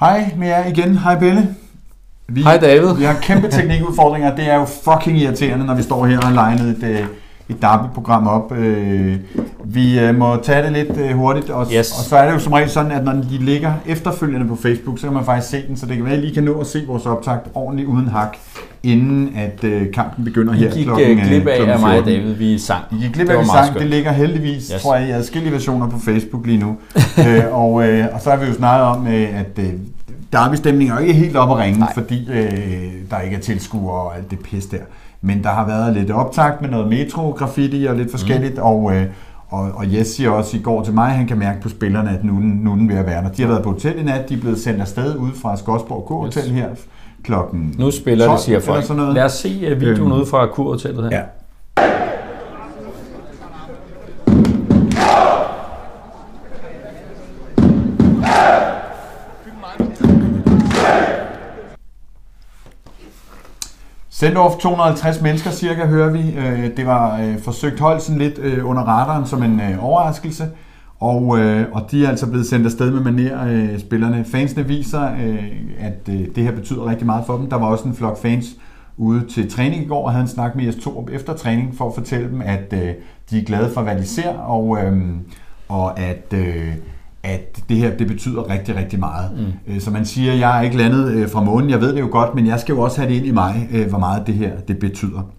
Hej med jer igen. Hej Belle. Vi, Hej David. Vi har kæmpe teknikudfordringer. Det er jo fucking irriterende, når vi står her og legner et, øh, et Derby-program op. Øh, vi øh, må tage det lidt hurtigt, og, yes. og så er det jo som regel sådan, at når de ligger efterfølgende på Facebook, så kan man faktisk se den, så det kan være, at I lige kan nå at se vores optag ordentligt uden hak, inden at kampen begynder her klokken Vi gik glip af, af mig og David, vi sang. Vi gik glip af, vi sang. Skønt. Det ligger heldigvis, yes. tror jeg, i adskillige versioner på Facebook lige nu. øh, og, og så har vi jo snakket om, at Derby-stemningen er ikke helt op at ringe, Nej. fordi øh, der ikke er tilskuere og alt det pis der. Men der har været lidt optakt med noget metro-graffiti og lidt forskelligt, mm. og, øh, og, og Jes siger også i går til mig, at han kan mærke på spillerne, at nu, nu er den ved at være der. De har været på hotel i nat, de er blevet sendt afsted ud fra Skodsborg K-hotel yes. her klokken Nu spiller 12, det, siger folk. Sådan noget. Lad os se øh, videoen øhm, ude fra K-hotellet her. Ja. Sendorf 250 mennesker cirka, hører vi. Øh, det var øh, forsøgt holdt sådan lidt under radaren som en overraskelse. Og, og de er altså blevet sendt afsted med maner, spillerne. Fansene viser, at det her betyder rigtig meget for dem. Der var også en flok fans ude til træning i går og havde en snak med Jes efter træning for at fortælle dem, at de er glade for, hvad de ser, og, og at at det her det betyder rigtig, rigtig meget. Mm. Øh, så man siger, jeg er ikke landet øh, fra månen, jeg ved det jo godt, men jeg skal jo også have det ind i mig, øh, hvor meget det her det betyder.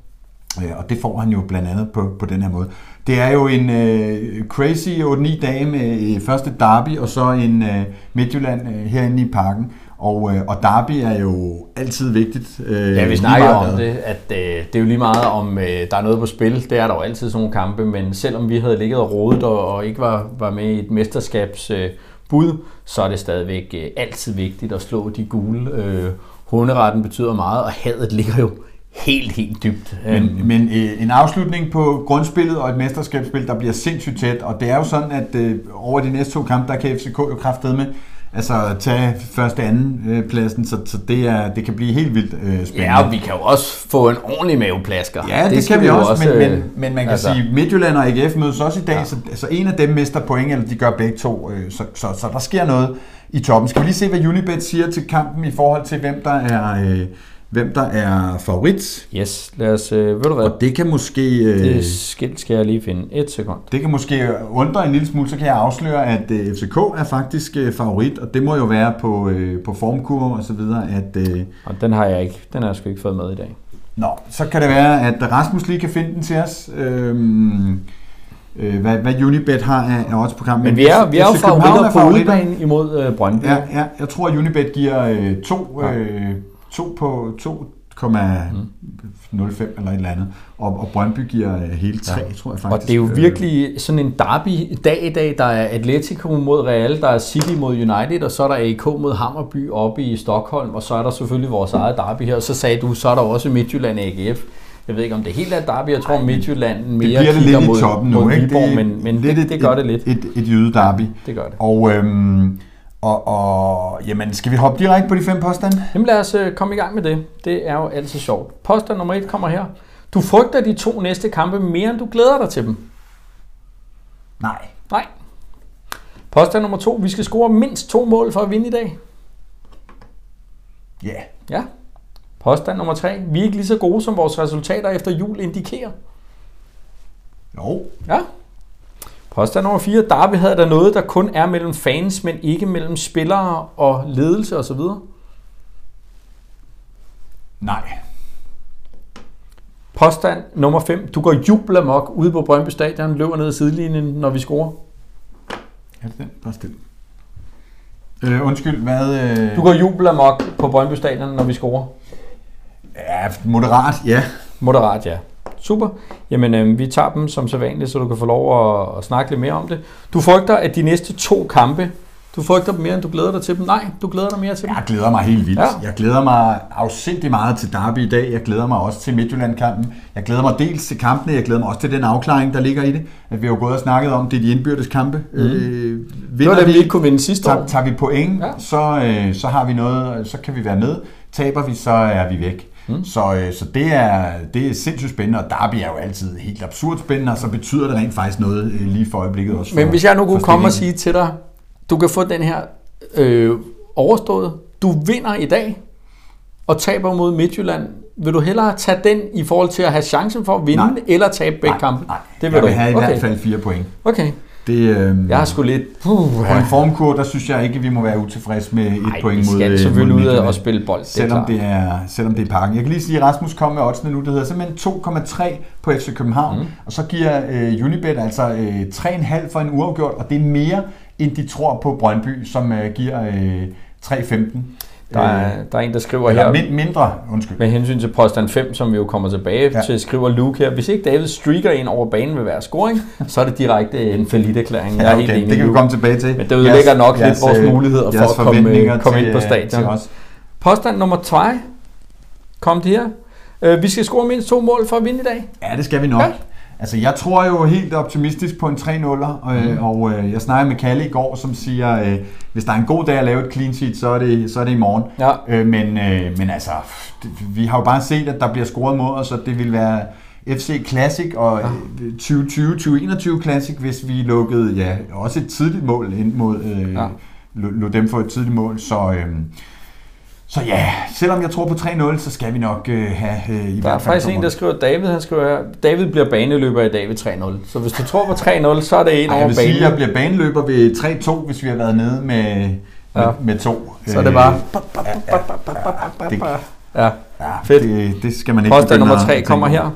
Og det får han jo blandt andet på, på den her måde. Det er jo en uh, crazy 8-9 dage med uh, første derby, og så en uh, Midtjylland uh, herinde i parken. Og, øh, og derby er jo altid vigtigt. Øh, ja, vi snakker om det, at øh, det er jo lige meget om øh, der er noget på spil. Det er der jo altid sådan nogle kampe, men selvom vi havde ligget og rodet og, og ikke var, var med i et mesterskabsbud, øh, bud, så er det stadigvæk øh, altid vigtigt at slå de gule. Øh, hunderetten betyder meget, og hadet ligger jo helt, helt dybt. Men, men øh, en afslutning på grundspillet og et mesterskabsspil, der bliver sindssygt tæt, og det er jo sådan, at øh, over de næste to kampe, der kan FCK jo kraftedet med altså tage første anden øh, pladsen, så, så det, er, det kan blive helt vildt øh, spændende. Ja, og vi kan jo også få en ordentlig maveplasker. Ja, det, det kan vi også, også men, men, øh, men man kan altså. sige, Midtjylland og AGF mødes også i dag, ja. så altså en af dem mister point, eller de gør begge to, øh, så, så, så der sker noget i toppen. Skal vi lige se, hvad Unibet siger til kampen i forhold til, hvem der er... Øh, hvem der er favorit. Yes, lad os, øh, ved du hvad? Og det kan måske... Øh, det skilt skal jeg lige finde. Et sekund. Det kan måske undre en lille smule, så kan jeg afsløre, at øh, FCK er faktisk øh, favorit, og det må jo være på, øh, på formkurve og så videre, at... Øh, og den har jeg ikke, den har jeg sgu ikke fået med i dag. Nå, så kan det være, at Rasmus lige kan finde den til os. Øhm, øh, hvad, hvad Unibet har af, af odds på kampen. Men vi er, vi er jo favoritter på udebane imod øh, Brøndby. Ja, ja, jeg tror, at Unibet giver øh, to... Øh, 2 på 2,05 mm. eller et eller andet. Og, og Brøndby giver øh, hele 3, ja. tror jeg faktisk. Og det er jo øh, virkelig sådan en derby dag i dag. Der er Atletico mod Real, der er City mod United, og så er der AK mod Hammerby oppe i Stockholm, og så er der selvfølgelig vores eget derby her. Og så sagde du, så er der også Midtjylland AGF. Jeg ved ikke, om det helt er derby. Jeg tror, Midtjylland mere det bliver det lidt mod, i toppen nu, ikke? Viborg, det, men, men det, det, det, gør det lidt. Et, et, et jyde derby. Ja, det gør det. Og øhm, og, og jamen, skal vi hoppe direkte på de fem påstande? Jamen lad os uh, komme i gang med det. Det er jo altid sjovt. Påstand nummer et kommer her. Du frygter de to næste kampe mere, end du glæder dig til dem. Nej. Nej. Påstand nummer to. Vi skal score mindst to mål for at vinde i dag. Ja. Yeah. Ja. Påstand nummer tre. Vi er ikke lige så gode, som vores resultater efter jul indikerer. Jo. Ja. Påstand nummer 4. Derby havde der noget, der kun er mellem fans, men ikke mellem spillere og ledelse osv.? Nej. Påstand nummer 5. Du går jublamok ude på Brøndby Stadion, løber ned ad sidelinjen, når vi scorer. Ja, det er bare stille. Øh, undskyld, hvad... Øh... Du går jublamok på Brøndby Stadion, når vi scorer. Ja, moderat, ja. Moderat, ja. Super. Jamen, øh, vi tager dem som sædvanligt, så du kan få lov at, at snakke lidt mere om det. Du frygter, at de næste to kampe, du frygter dem mere, end du glæder dig til dem? Nej, du glæder dig mere til dem? Jeg glæder mig helt vildt. Ja. Jeg glæder mig afsindig meget til Derby i dag. Jeg glæder mig også til Midtjylland-kampen. Jeg glæder mig dels til kampene, jeg glæder mig også til den afklaring, der ligger i det. At vi har jo gået og snakket om, det er de indbyrdes kampe. Mm. Øh, det var det, vi ikke kunne vinde sidste år. Tager vi point, ja. så, øh, så har vi noget, så kan vi være med. Taber vi, så er vi væk. Mm. Så, øh, så det, er, det er sindssygt spændende, og Derby er jo altid helt absurd spændende, og så betyder det rent faktisk noget øh, lige for øjeblikket også. Men hvis jeg nu kunne komme og sige til dig, du kan få den her øh, overstået. Du vinder i dag og taber mod Midtjylland. Vil du hellere tage den i forhold til at have chancen for at vinde, Nej. eller tabe begge Nej, kampe? nej. Det vil jeg du vil have i okay. hvert fald fire point. Okay. Det, øh, Jeg har sgu lidt... Puh, På en formkur, der synes jeg ikke, at vi må være utilfredse med et Nej, point vi mod skal øh, selvfølgelig ud og spille bold, det er selvom det, er, selvom det er parken. Jeg kan lige sige, at Rasmus kom med oddsene nu, det hedder simpelthen 2,3 på FC København, mm. og så giver øh, Unibet altså øh, 3,5 for en uafgjort, og det er mere, end de tror på Brøndby, som øh, giver øh, 3,15. Der er, der er en, der skriver Eller her, min, mindre, undskyld. med hensyn til påstand 5, som vi jo kommer tilbage Ja. til, skriver Luke her, hvis ikke David streaker ind over banen ved hver scoring, så er det direkte en forlitterklæring. Jeg er Ja, helt okay, enig det kan vi komme tilbage til. Men det ødelægger nok lidt vores øh, muligheder for jeres at komme, forventninger komme ind på øh, stadion. Påstand nummer 2. Kom det her. Øh, Vi skal score mindst to mål for at vinde i dag. Ja, det skal vi nok. Ja. Altså, jeg tror jo helt optimistisk på en 3-0'er, og, mm. og øh, jeg snakkede med Kalle i går, som siger, øh, hvis der er en god dag at lave et clean sheet, så er det, så er det i morgen. Ja. Øh, men, øh, men altså, vi har jo bare set, at der bliver scoret mod os, så det vil være FC Classic og øh, 2020-2021 Classic, hvis vi lukkede ja, også et tidligt mål ind mod, øh, Ja. lå, dem for et tidligt mål, så... Øh, så ja, selvom jeg tror på 3-0, så skal vi nok øh, have øh, i Der er faktisk en, der skriver, David, han skriver David bliver baneløber i dag ved 3-0. Så hvis du tror på 3-0, så er det en Ej, over jeg vil banen. sige, jeg bliver baneløber ved 3-2, hvis vi har været nede med, med, Ja. med to. Så er det bare... Det, Ja. ja, Fedt. det, det skal man ikke Påstand nummer at tre tænke kommer over. her.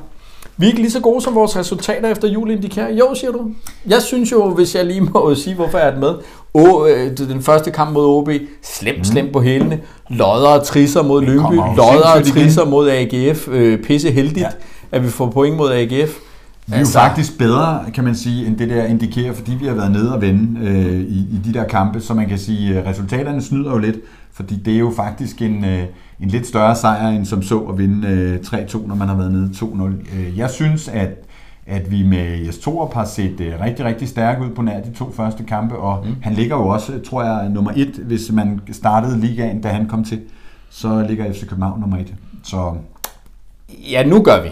Vi er ikke lige så gode som vores resultater efter jul indikerer. Jo, siger du. Jeg synes jo, hvis jeg lige må sige, hvorfor jeg er med. O, øh, den første kamp mod OB, slemt, slemt på hælene. Lodder og trisser mod Det Lyngby. jo Lodder og sindssygt igen. trisser mod AGF. Øh, pisse heldigt, Ja. at vi får point mod AGF. Vi er jo Altså- faktisk bedre, kan man sige, end det der indikerer, fordi vi har været nede og vende øh, i, i de der kampe, så man kan sige, at resultaterne snyder jo lidt, fordi det er jo faktisk en, øh, en lidt større sejr end som så at vinde øh, 3-2, når man har været nede 2-0. Øh, jeg synes, at at vi med Jes Torup har set øh, rigtig, rigtig stærke ud på nær de to første kampe, og mm. han ligger jo også, tror jeg, nummer et, hvis man startede ligaen, da han kom til, så ligger FC København nummer et. Så Ja, nu gør vi.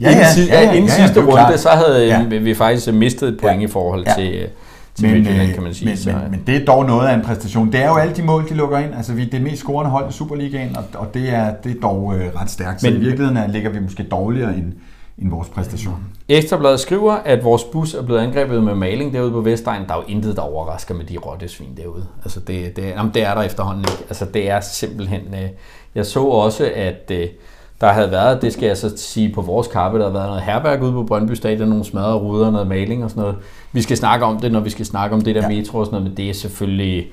Ja, inden, ja, si- ja, ja, inden ja, sidste er jo runde, klart. så havde Ja. ja. vi faktisk mistet et point Ja. i forhold Ja. til, øh, til men, Midtjylland, øh, kan man sige. men, så, men, men det er dog noget af en præstation. Det er jo alle de mål, de lukker ind. Altså, vi er det mest scorende hold i Superligaen, og, og det, er, det er dog øh, ret stærkt. Så Men- i virkeligheden er, ligger vi måske dårligere end, end vores præstation. Ekstrabladet skriver, at vores bus er blevet angrebet med maling derude på Vestegn. Der er jo intet, der overrasker med de rottesvin derude. Altså det, det, jamen det er der efterhånden ikke. Altså det er simpelthen... Øh, jeg så også, at øh, der havde været, det skal jeg så sige på vores kappe, der har været noget herberg ude på Brøndby Stadion, nogle smadrede ruder, noget maling og sådan noget. Vi skal snakke om det, når vi skal snakke om det der ja. metro og sådan noget, men det er selvfølgelig...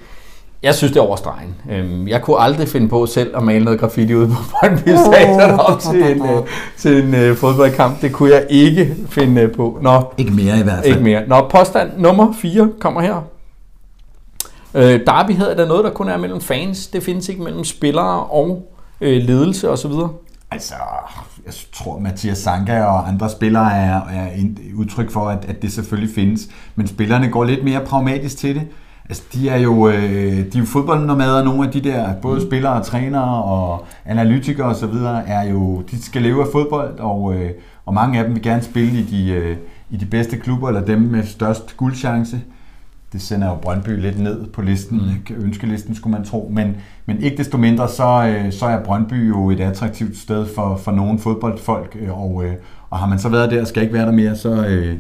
Jeg synes, det er overstregen. Øhm, Jeg kunne aldrig finde på selv at male noget graffiti ude på Brøndby Stadion op til en, øh, til en øh, fodboldkamp. Det kunne jeg ikke finde øh, på. Nå, Ikke mere i hvert ikke mere. Nå, påstand nummer 4 kommer her. Øh, Derby hedder der noget, der kun er mellem fans. Det findes ikke mellem spillere og øh, ledelse osv. Altså, jeg tror, Mathias Sanka og andre spillere er, er en udtryk for, at, at det selvfølgelig findes. Men spillerne går lidt mere pragmatisk til det. Altså, de er jo, øh, de er jo fodboldnomader, nogle af de der, både spillere og trænere og analytikere osv., er jo, de skal leve af fodbold, og, øh, og mange af dem vil gerne spille i de, øh, i de bedste klubber, eller dem med størst guldchance. Det sender jo Brøndby lidt ned på listen, mm. ønskelisten skulle man tro, men, men ikke desto mindre, så, øh, så er Brøndby jo et attraktivt sted for, for nogle fodboldfolk, øh, og, øh, og har man så været der og skal ikke være der mere, så, øh,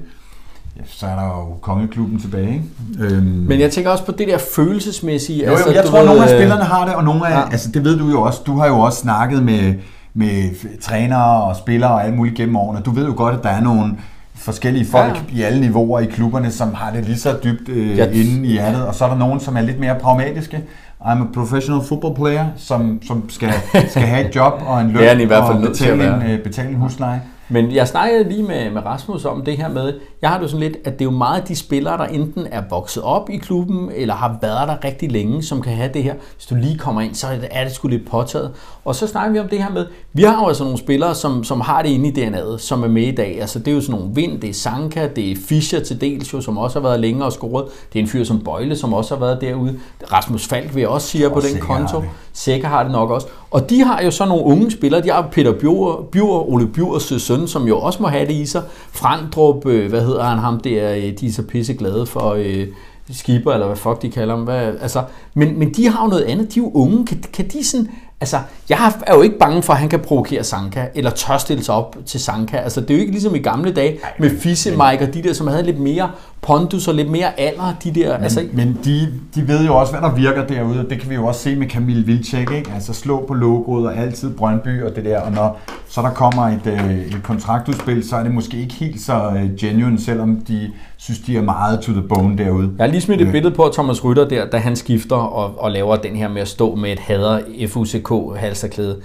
ja, så er der jo kongeklubben tilbage. Ikke? Øhm, Men jeg tænker også på det der følelsesmæssige. jo, jo, jeg du tror, at nogle af øh, spillerne har det, og nogle af, ja. ja. altså det ved du jo også, du har jo også snakket med, med trænere og spillere og alt muligt gennem årene. Du ved jo godt, at der er nogle forskellige folk Ja. ja. i alle niveauer i klubberne, som har det lige så dybt øh, Ja. ja. inde i hjertet, og så er der nogen, som er lidt mere pragmatiske. I'm a professional football player, som, som skal, skal have et job og en løn Det er han i hvert fald og betale en, øh, betale en husleje. Men jeg snakkede lige med, med Rasmus om det her med, jeg har det jo sådan lidt, at det er jo meget de spillere, der enten er vokset op i klubben, eller har været der rigtig længe, som kan have det her. Hvis du lige kommer ind, så er det, er det sgu lidt påtaget. Og så snakker vi om det her med, vi har jo altså nogle spillere, som, som har det inde i DNA'et, som er med i dag. Altså det er jo sådan nogle Vind, det er Sanka, det er Fischer til dels jo, som også har været længe og scoret. Det er en fyr som Bøjle, som også har været derude. Rasmus Falk vil jeg også sige på den konto. Sikker har det nok også. Og de har jo så nogle unge spillere. De har Peter Bjur, Bjur Ole Bjurs søn, som jo også må have det i sig. Frandrup, øh, hvad hedder han ham der, øh, de er så pisse glade for. Øh, Skipper, eller hvad fuck de kalder dem. Hvad, altså, men, men de har jo noget andet. De er jo unge. Kan, kan de sådan... Altså, jeg er jo ikke bange for, at han kan provokere Sanka, eller tør stille sig op til Sanka. Altså, det er jo ikke ligesom i gamle dage med Fisse Mike og de der, som havde lidt mere pondus og lidt mere alder. De der, Men, altså, men de, de ved jo også, hvad der virker derude, og det kan vi jo også se med Camille Vilcek, ikke? Altså slå på logoet og altid Brøndby og det der, og når så der kommer et, øh, et kontraktudspil, så er det måske ikke helt så øh, genuine, selvom de synes, de er meget to the bone derude. Jeg har lige smidt et Øh. billede på Thomas Rytter der, da han skifter og, og laver den her med at stå med et hader FUCK halsterklæde.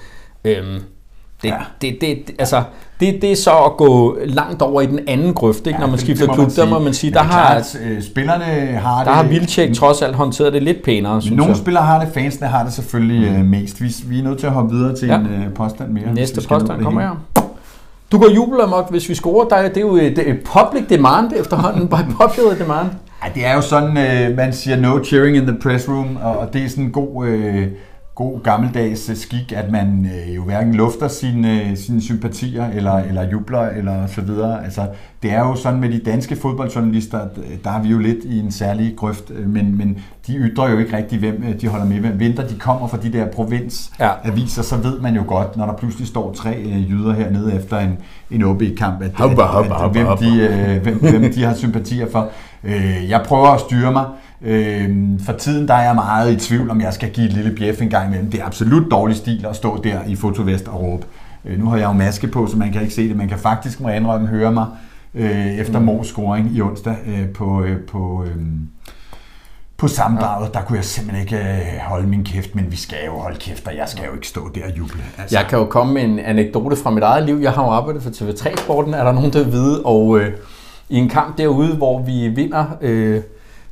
Øhm, det, Ja. ja. det, det, det, altså, det, det er så at gå langt over i den anden grøft, ikke? når man det- skifter det klub. Der må man sige, Men der er har, klart, øh, spillerne har der det... har Vildtjek trods alt håndteret det lidt pænere, synes Nogle jeg. spillere har det, fansene har det selvfølgelig mm. mest. Vi, vi er nødt til at hoppe videre til Ja. en øh, påstand mere. Næste påstand kommer her. Du går jubelamok, hvis vi scorer dig. Det er jo et, et public demand efterhånden, by popular demand. Ej, det er jo sådan, øh, man siger no cheering in the press room, og, og det er sådan en god, øh, god gammeldags øh, skik, at man øh, jo hverken lufter sine, øh, sine sympatier, eller, eller jubler, eller så videre. Altså, det er jo sådan med de danske fodboldjournalister, at, øh, der er vi jo lidt i en særlig grøft, men, men de ytrer jo ikke rigtig, hvem de holder med. Hvem venter de kommer fra de der provinsaviser, så ved man jo godt, når der pludselig står tre øh, jyder hernede efter en, en OB-kamp, at, Hoppa, at, hoppa, at, hoppa, hvem, hoppa. de, øh, hvem, hvem de har sympatier for. Øh, jeg prøver at styre mig. Øh, for tiden der er jeg meget i tvivl, om jeg skal give et lille bjef en gang imellem. Det er absolut dårlig stil at stå der i fotovest og råbe. Øh, nu har jeg jo maske på, så man kan ikke se det. Man kan faktisk, må jeg indrømme, høre mig øh, efter mm. Mors scoring i onsdag øh, på, øh, på, øh, på sammendraget. Der kunne jeg simpelthen ikke øh, holde min kæft, men vi skal jo holde kæft, og jeg skal jo ikke stå der og juble. Altså, Jeg kan jo komme med en anekdote fra mit eget liv. Jeg har jo arbejdet for TV3-sporten, er der nogen, der ved. Og øh, i en kamp derude, hvor vi vinder øh,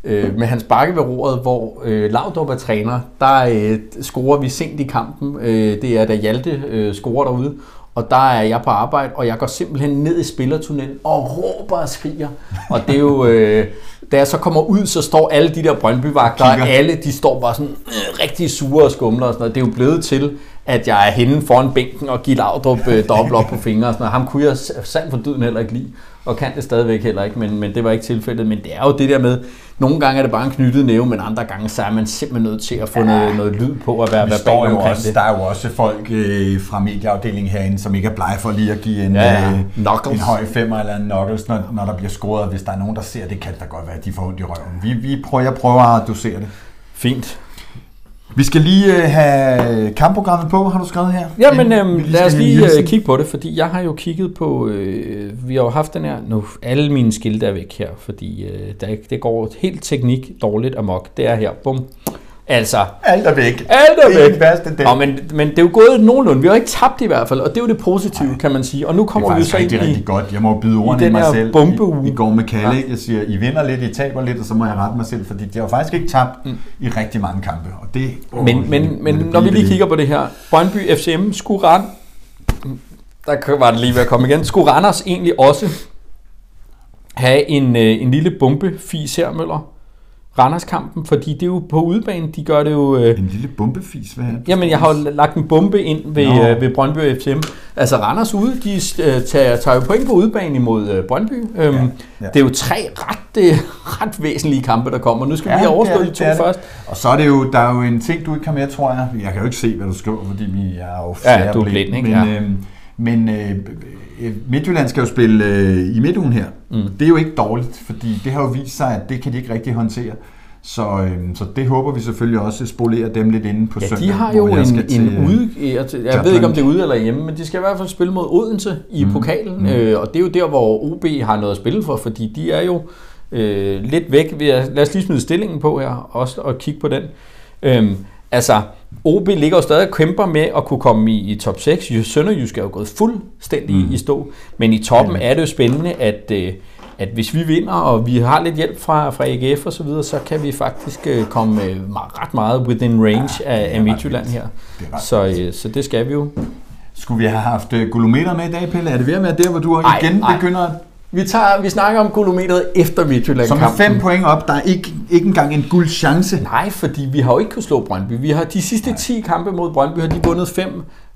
øh, med Hans Bakke ved roret, hvor øh, Laudrup er træner, der øh, scorer vi sent i kampen. Øh, det er da Hjalte øh, scorer derude. Og der er jeg på arbejde, og jeg går simpelthen ned i spillertunnelen og råber og skriger. Og det er jo... Øh, da jeg så kommer ud, så står alle de der Brøndby-vagter, og alle de står bare sådan øh, rigtig sure og skumler og sådan noget. Det er jo blevet til, at jeg er henne foran bænken og giver Laudrup øh, dobbelt op på fingre og sådan noget. Ham kunne jeg sandt for dyden heller ikke lide, og kan det stadigvæk heller ikke, men, men det var ikke tilfældet. Men det er jo det der med, nogle gange er det bare en knyttet næve, men andre gange så er man simpelthen nødt til at få noget, noget lyd på og være verbal omkring også, det. der er jo også folk øh, fra medieafdelingen herinde, som ikke er blege for lige at give en, Ja, ja. øh, Knuckles. en høj femmer eller en knuckles, når, når der bliver scoret. Hvis der er nogen, der ser det, kan det da godt være, at de får ondt i røven. Vi, vi prøver, jeg prøver at dosere det. Fint. Vi skal lige øh, have kampprogrammet på, har du skrevet her? Jamen, øhm, lad os lige øh, kigge på det, fordi jeg har jo kigget på, øh, vi har jo haft den her, nu alle mine skilte er væk her, fordi øh, der, det går helt teknik dårligt amok. Det er her, bum. Altså, Alt er væk. alt er Det er væk. den værste del. Nå, men, men det er jo gået nogenlunde. Vi har ikke tabt i hvert fald, og det er jo det positive, kan man sige. Og nu Det er kommer vi så ind rigtig, i... rigtig godt. Jeg må byde ordene i, den mig selv. bombeuge. I, I går med Kalle, Ja. Jeg siger, I vinder lidt, I taber lidt, og så må jeg rette mig selv, fordi de har faktisk ikke tabt mm. i rigtig mange kampe. Og det, åh, Men, men, men det når vi lige kigger på det her, Brøndby FCM, skulle Rand, der var det lige ved at komme igen, skulle Randers egentlig også have en, øh, en lille bombefis her, Møller? Randers-kampen, fordi det er jo på udebane, de gør det jo... Øh, En lille bombefis, hvad er det? Jamen, jeg har jo lagt en bombe ind ved, Nå. øh, ved Brøndby FCM. Altså, Randers ude, de øh, tager, tager jo point på udebane imod øh, Brøndby. Øhm, Ja, ja. Det er jo tre ret, øh, ret væsentlige kampe, der kommer. Nu skal ja, vi have er overstået de to det først. Og så er det jo, der er jo en ting, du ikke har med, tror jeg. Jeg kan jo ikke se, hvad du skriver, fordi vi er jo Ja, du er blind, ikke? Men, Ja. øh, men øh, øh, Midtjylland skal jo spille øh, i midtugen her. Mm. Det er jo ikke dårligt, fordi det har jo vist sig, at det kan de ikke rigtig håndtere. Så, øh, så det håber vi selvfølgelig også spolerer dem lidt inde på Ja, søndag. de har jo en, skal til, en øh, ude... Jeg, jeg ved ikke, om det er ude eller hjemme, men de skal i hvert fald spille mod Odense i mm. pokalen. Mm. Øh, og det er jo der, hvor OB har noget at spille for, fordi de er jo øh, lidt væk. Ved at, lad os lige smide stillingen på her, også og kigge på den. Øhm, altså, OB ligger jo stadig og kæmper med at kunne komme i, i top 6. Jys- Sønderjysk er jo gået fuldstændig mm. i stå. Men i toppen Ja. er det jo spændende, at, øh, at hvis vi vinder, og vi har lidt hjælp fra, fra AGF og så videre, så kan vi faktisk øh, komme øh, ret meget within range Ja, af, af Midtjylland her. Det Så, så det skal vi jo. Skulle vi have haft gulumeter med i dag, Pelle? Er det ved at være der, hvor du Ej, igen ej. begynder at Vi, tager, vi snakker om kilometeret efter Midtjylland Så med fem point op, der er ikke, ikke engang en guld chance. Nej, fordi vi har jo ikke kunnet slå Brøndby. Vi har de sidste 10 kampe mod Brøndby, har de vundet fem.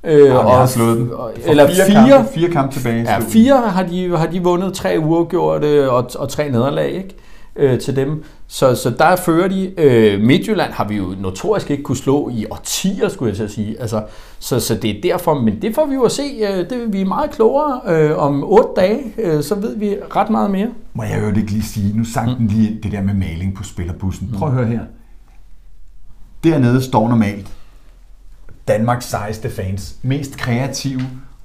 Øh, Ja, vi har slået dem. og- For Eller fire, fire. Kampe, fire kampe tilbage. Ja, fire har de, har de vundet, tre uafgjorte og, og tre nederlag, ikke? Øh, til dem. Så, så der fører de. Øh, Midtjylland har vi jo notorisk ikke kunne slå i årtier, skulle jeg til at sige. Altså, så, så det er derfor, men det får vi jo at se. Øh, det, vi er meget klogere øh, om otte dage, øh, så ved vi ret meget mere. Må jeg jo ikke lige sige, nu sang den lige det der med maling på spillerbussen. Prøv at høre her. Dernede står normalt Danmarks sejeste fans, mest kreative,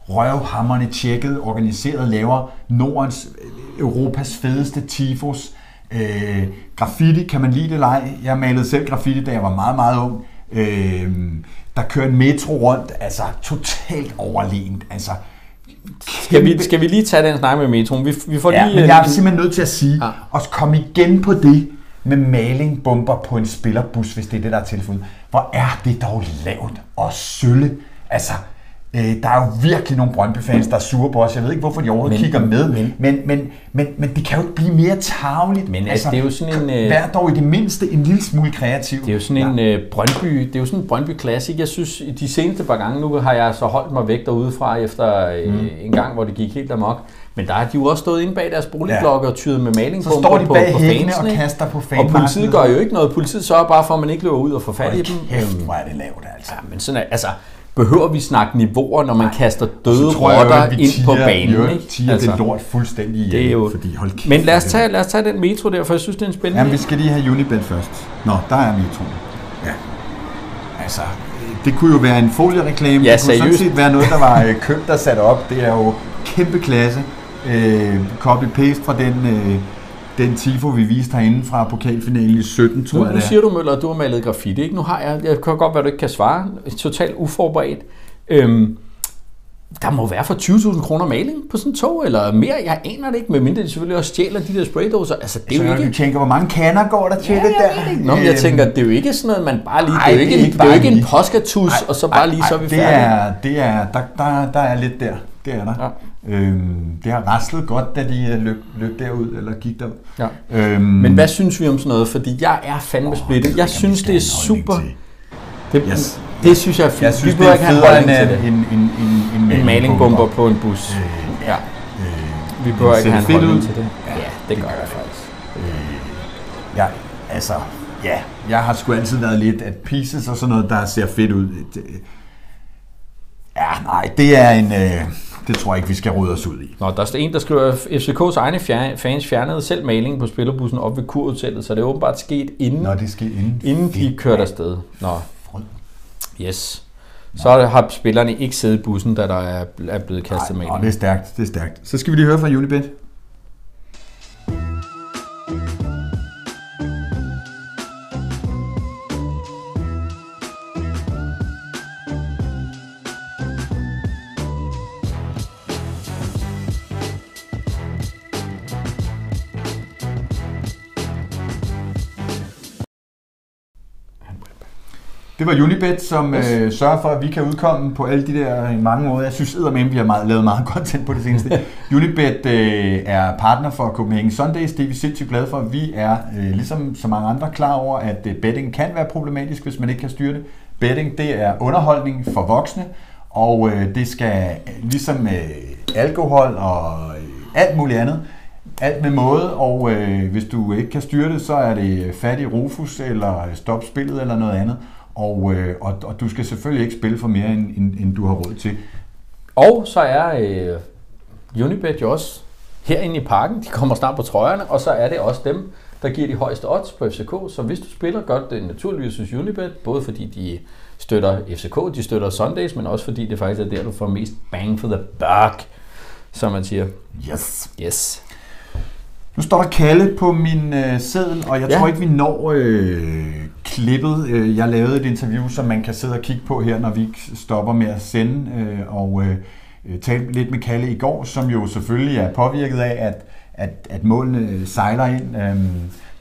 røvhammerne tjekket, organiseret, laver Nordens, øh, Europas fedeste tifos. Øh, graffiti, kan man lide det eller ej? Jeg malede selv graffiti, da jeg var meget, meget ung. Øh, der kører en metro rundt, altså totalt overlegent. Altså, Skal vi, skal vi lige tage den snak med metroen? Vi, vi får Ja, lige, men øh, jeg er simpelthen nødt til at sige, Ja. og komme igen på det med malingbomber på en spillerbus, hvis det er det, der er tilfældet. Hvor er det dog lavt og sølle. Altså, øh, der er jo virkelig nogle Brøndby-fans, der er sure på os. Jeg ved ikke, hvorfor de overhovedet Men- kigger med, men- men, men, men, men, det kan jo ikke blive mere tageligt. Men, altså, det er jo sådan en, øh, Vær dog i det mindste en lille smule kreativ. Det er jo sådan en øh, Brøndby, det er jo sådan en Brøndby Classic. Jeg synes, i de seneste par gange, nu har jeg så holdt mig væk derudefra efter øh, Mm. en gang, hvor det gik helt amok. Men der har de jo også stået inde bag deres boligblokke og tyret med Så malingbomber står de på, bag på hækkene fansene. og kaster på Og fanmarken. politiet gør jo ikke noget. Politiet sørger bare for, at man ikke løber ud og får fat i dem. kæft, Øhm, hvor er det lavt, altså. Ja, men sådan er, altså, behøver vi snakke niveauer, når man kaster døde rotter ind på tier- banen? jo, tier altså, det lort fuldstændig det er jo, fordi hold kæft, Men lad os, tage, lad os tage den metro der, for jeg synes, det er en spændende... Jamen, vi skal lige have Unibet først. Nå, der er metroen. Ja. Altså, det kunne jo være en foliereklame. Ja, det kunne sådan seriøst. set være noget, der var øh, købt og sat op. Det er jo kæmpe klasse. Øh, copy-paste fra den, øh, den tifo, vi viste herinde fra pokalfinalen i 17, tror Nu, jeg nu det er. siger du, Møller, at du har malet graffiti. Ikke? Nu har jeg, jeg kan godt være, du ikke kan svare. Totalt uforberedt. Øhm, der må være for 20.000 kroner maling på sådan en tog, eller mere. Jeg aner det ikke, medmindre de selvfølgelig også stjæler de der spraydåser. Altså, det er Så jo ikke... du tænker, hvor mange kander går der til Ja, det jeg der? det. Nå, men jeg Øhm, tænker, det er jo ikke sådan noget, man bare lige... Ej, det er jo ikke, det er en, ikke det er ikke en påskatus, og så bare lige, så er vi det færdige. er, det er, der, der, der er lidt der. Det er der. Ja. Øhm, det har raslet godt, da de øh, løb, løb derud, eller gik derud. Ja. Øhm, Men hvad synes vi om sådan noget? Fordi jeg er fandme Åh, splittet. det Jeg om synes, det er en super... Det, Yes. det synes jeg er fint. Jeg synes, vi det er en federe end til en, det. en, en, en, En malingbomber på en bus. Øh, Ja. øh, Vi det ikke have en holdning ud. til det. Ja, Ja, det gør jeg faktisk. ja, altså, ja, jeg har sgu altid været lidt, at pieces og sådan noget, der ser fedt ud. Det, ja, nej, det er en, øh, det tror jeg ikke, vi skal rode os ud i. Nå, der er en, der skriver, at FCK's egne fans fjernede selv malingen på spillerbussen op ved kurhotellet, så det er åbenbart sket inden, Nå, det skal inden. inden de kørte afsted. Nå, yes. Så har spillerne ikke siddet i bussen, da der er, blevet kastet Ej, nå, maling. det er stærkt, det er stærkt. Så skal vi lige høre fra Unibet. Det var Unibet, som øh, sørger for, at vi kan udkomme på alle de der øh, mange måder. Jeg synes at vi har meget, lavet meget content på det seneste. Unibet øh, er partner for Copenhagen Sundays. Det er vi sindssygt glade for. Vi er, øh, ligesom så mange andre, klar over, at øh, betting kan være problematisk, hvis man ikke kan styre det. Betting, det er underholdning for voksne, og øh, det skal øh, ligesom øh, alkohol og øh, alt muligt andet, alt med måde, og øh, hvis du ikke kan styre det, så er det fat i Rufus, eller stop spillet, eller noget andet. Og, øh, og, og du skal selvfølgelig ikke spille for mere, end, end, end du har råd til. Og så er øh, Unibet jo også herinde i parken. De kommer snart på trøjerne, og så er det også dem, der giver de højeste odds på FCK. Så hvis du spiller godt, det er naturligvis hos Unibet, både fordi de støtter FCK, de støtter Sundays, men også fordi det faktisk er der, du får mest bang for the buck, som man siger. Yes. Yes. Nu står der Kalle på min øh, seddel, og jeg ja. tror ikke, vi når øh, klippet. Øh, Jeg lavede et interview, som man kan sidde og kigge på her, når vi stopper med at sende. Øh, og øh, øh, talte lidt med Kalle i går, som jo selvfølgelig er påvirket af, at, at, at målene sejler ind. Øhm,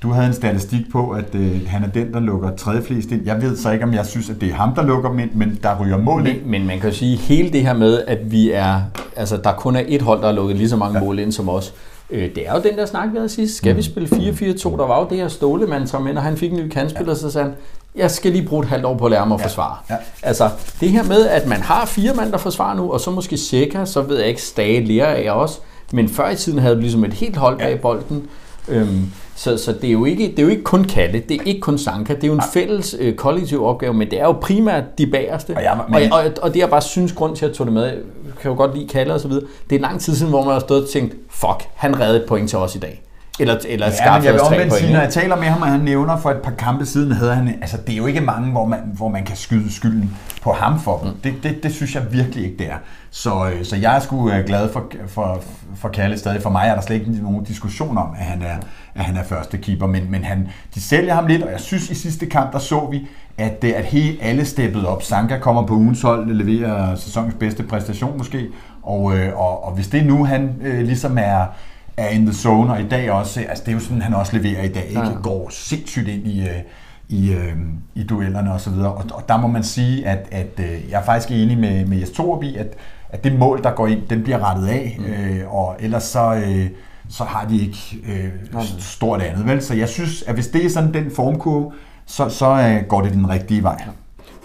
du havde en statistik på, at øh, han er den, der lukker tredje flest ind. Jeg ved så ikke, om jeg synes, at det er ham, der lukker dem ind, men der ryger mål ind. Men, men man kan jo sige, hele det her med, at vi er, altså der kun er et hold, der har lukket lige så mange ja. mål ind som os, øh, det er jo den der snak, vi havde sidst. Skal mm. vi spille 4-4-2? Der var jo det her Stålemand, som når han fik en ny kandspiller, ja. så sagde han, jeg skal lige bruge et halvt år på at lære mig at Ja. forsvare. Ja. Altså, det her med, at man har fire mand, der forsvarer nu, og så måske Seca, så ved jeg ikke, Stage lærer af os, men før i tiden havde du ligesom et helt hold bag bolden. Øhm, Så, så det, er jo ikke, det er jo ikke kun Kalle, det er ikke kun Sanka, det er jo en fælles øh, kollektiv opgave, men det er jo primært de bagerste. Og jeg- og, men- og, og det jeg bare synes, grund til at jeg tog det med, jeg kan jo godt lide Kalle og så videre, det er lang tid siden, hvor man har stået og tænkt, fuck, han reddede et point til os i dag. Eller, eller Ja, men jeg vil omvendt sige, når jeg taler med ham, og han nævner for et par kampe siden, havde han, altså det er jo ikke mange, hvor man, hvor man kan skyde skylden på ham for dem. Det, det, det synes jeg virkelig ikke, det er. Så, øh, så jeg er sgu øh, glad for, for, for Kalle stadig. For mig er der slet ikke nogen diskussion om, at han er, at han er første keeper, men, men han, de sælger ham lidt, og jeg synes i sidste kamp, der så vi, at, øh, at hele alle steppede op. Sanka kommer på ugens hold, leverer sæsonens bedste præstation måske, og, og, og hvis det nu, han ligesom er, er in the zone, og i dag også, altså det er jo sådan, han også leverer i dag, ikke? Ja. går sindssygt ind i, øh, i, øh, i duellerne og så videre, og, og der må man sige, at, at øh, jeg er faktisk enig med, med Jes Torup i, at, at det mål, der går ind, den bliver rettet af, mm. øh, og ellers så, øh, så har de ikke øh, stort andet, vel? Så jeg synes, at hvis det er sådan den formkurve, så, så øh, går det den rigtige vej.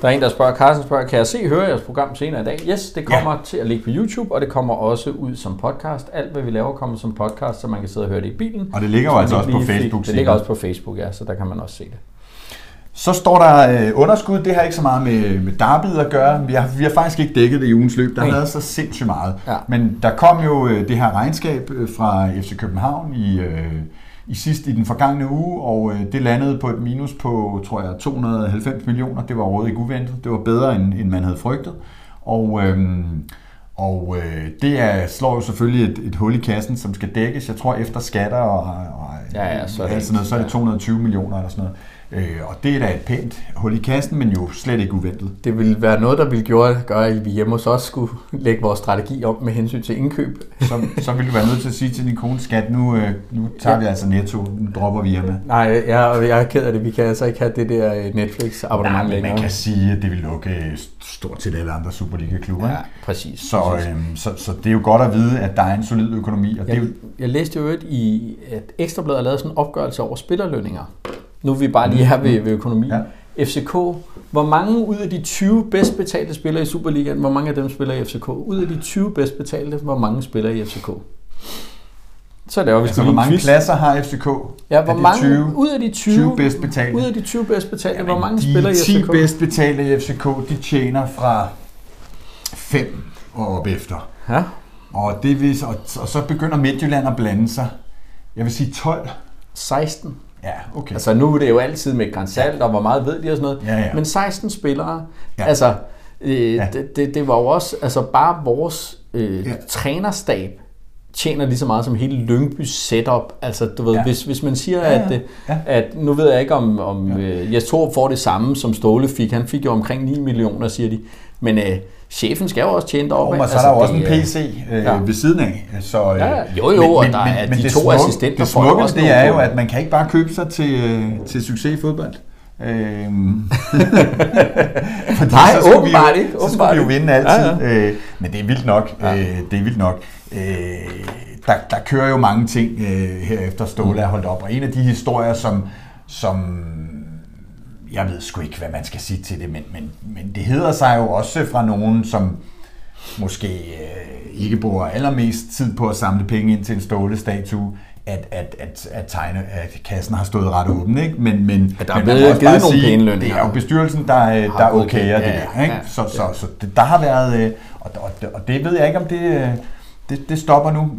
Der er en, der spørger, Carsten spørger, kan jeg se høre jeres program senere i dag? Yes, det kommer ja. til at ligge på YouTube, og det kommer også ud som podcast. Alt, hvad vi laver, kommer som podcast, så man kan sidde og høre det i bilen. Og det ligger jo altså også på fik- Facebook Det ligger også på Facebook, ja, så der kan man også se det. Så står der øh, underskud. Det har ikke så meget med, med derbyet at gøre. Vi har, vi har faktisk ikke dækket det i ugens løb. Der har været så sindssygt meget. Ja. Men der kom jo øh, det her regnskab øh, fra FC København i, øh, i sidst i den forgangne uge, og øh, det landede på et minus på, tror jeg, 290 millioner. Det var overhovedet ikke uventet. Det var bedre, end, end man havde frygtet. Og, øh, og øh, det er, slår jo selvfølgelig et, et hul i kassen, som skal dækkes. Jeg tror efter skatter og, og Ja, ja, så er det alt sådan noget, så er det ja. 220 millioner eller sådan noget. Øh, og det er da et pænt hul i kassen, men jo slet ikke uventet. Det ville være noget, der ville gøre, gøre at vi hjemme hos os skulle lægge vores strategi op med hensyn til indkøb. Så, så vil du være nødt til at sige til din kone, skat, nu, øh, nu tager Ja. vi altså netto, nu dropper vi hjemme. Nej, jeg, jeg er ked af det. Vi kan altså ikke have det der øh, Netflix-abonnement længere. man kan sige, at det vil lukke øh, stort set alle andre Superliga-klubber. Ja, præcis. Så, præcis. øh, så, så det er jo godt at vide, at der er en solid økonomi, og det er Jeg, jo jeg læste jo i, at Ekstrabladet har lavet sådan en opgørelse over spillerlønninger. Nu er vi bare lige her ved, ved økonomi. Ja. FCK, hvor mange ud af de 20 bedst betalte spillere i Superligaen, hvor mange af dem spiller i FCK? Ud af de 20 bedst betalte, hvor mange spiller i FCK? Så er jo, hvis altså, hvor mange quiz. pladser har FCK? Ja, hvor mange 20? ud af de 20, 20 bedst betalte? ud af de 20 bedst betalte, Jamen, hvor mange de spiller i 10 FCK? bedst betalte i FCK, de tjener fra 5 og op efter. Ja, Og, det vil, og, og så begynder Midtjylland at blande sig. Jeg vil sige 12. 16. Ja, okay. Altså nu er det jo altid med grænsalt, og hvor meget ved de og sådan noget. Ja, ja. Men 16 spillere, Ja. altså øh, Ja. det, det, det var jo også, altså bare vores øh, Ja. trænerstab tjener lige så meget som hele Lyngbys setup. Altså du ved, Ja. hvis, hvis man siger, Ja, ja. at, øh, Ja. at nu ved jeg ikke om, om ja. Jes Torup får det samme som Ståle fik. Han fik jo omkring 9 millioner, siger de. Men øh, chefen skal jo også tjene deroppe. Og så er der jo også en det, PC øh, ja. ved siden af. Så, øh, Ja, ja. Jo, jo, og der er de to smukke- assistenter Det smukke det er jo, at man kan ikke bare købe sig til, øh, til succes i fodbold. Øhm, fordi Nej, så åbenbart vi jo, ikke, Så skulle vi jo vinde altid. Ja, Øh, men det er vildt nok. Ja. Øh, det er vildt nok. Øh, der, der kører jo mange ting øh, her efter Ståle er holdt op. Og en af de historier, som, som jeg ved sgu ikke, hvad man skal sige til det, men, men, men det hedder sig jo også fra nogen, som måske øh, ikke bruger allermest tid på at samle penge ind til en stålestatue, at, at, at, at, tegne, at kassen har stået ret åben, ikke? Men, men, Ja, der er men man blevet givet nogle sige, pæne lønninger. Det er jo bestyrelsen, der, øh, der okayer det ja, der, ikke? ja, Så, så, så det, der har været, øh, og, og, og det ved jeg ikke, om det, øh, det, det stopper nu.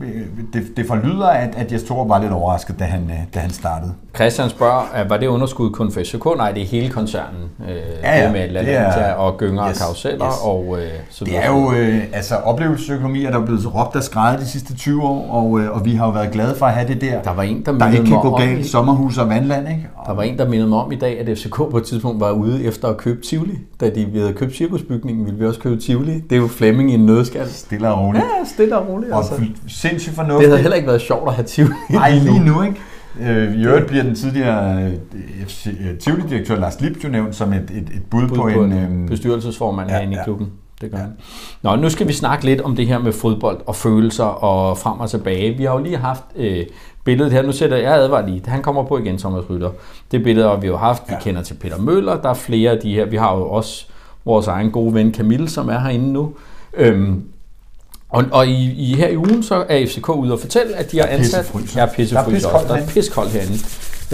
Det, det forlyder, at, at Jes Torup var lidt overrasket, da han, da han startede. Christian spørger, var det underskud kun for FCK? Nej, det er hele koncernen. Øh, Ja, ja, med det La er- Landia og Gynger yes, og Karuseller yes. og øh, så Det er jo, øh, altså oplevelsesøkonomi er der blevet råbt og skrejet de sidste 20 år, og, øh, og vi har jo været glade for at have det der, Der var en, der der ikke kan gå galt, sommerhus og vandland, ikke? der var en, der mindede mig om i dag, at FCK på et tidspunkt var ude efter at købe Tivoli. Da de havde købt cirkusbygningen, ville vi også købe Tivoli. Det er jo Flemming i en nødskal. Stille og roligt. Ja, stille og roligt. Og Altså. sindssygt Det fornuftigt. havde heller ikke været sjovt at have Tivoli. Nej, lige nu, ikke? Øh, I øvrigt bliver den tidligere øh, FC øh, Tivoli-direktør Lars Lips jo nævnt som et, et, et bud, Bud på, på en... Øh, bestyrelsesformand ja, herinde i ja. klubben. Det gør Ja. han. Nå, nu skal vi snakke lidt om det her med fodbold og følelser og frem og tilbage. Vi har jo lige haft øh, billedet her. Nu sætter jeg advarer lige. Han kommer på igen, Thomas Rytter. Det billede har vi jo haft. Vi Ja. kender til Peter Møller. Der er flere af de her. Vi har jo også vores egen gode ven Camille, som er herinde nu. Øhm, og, og i, i, her i ugen, så er FCK ude og fortælle, at de har ansat... pissefryser. Ja, pissefryser Der er pissekoldt er herinde.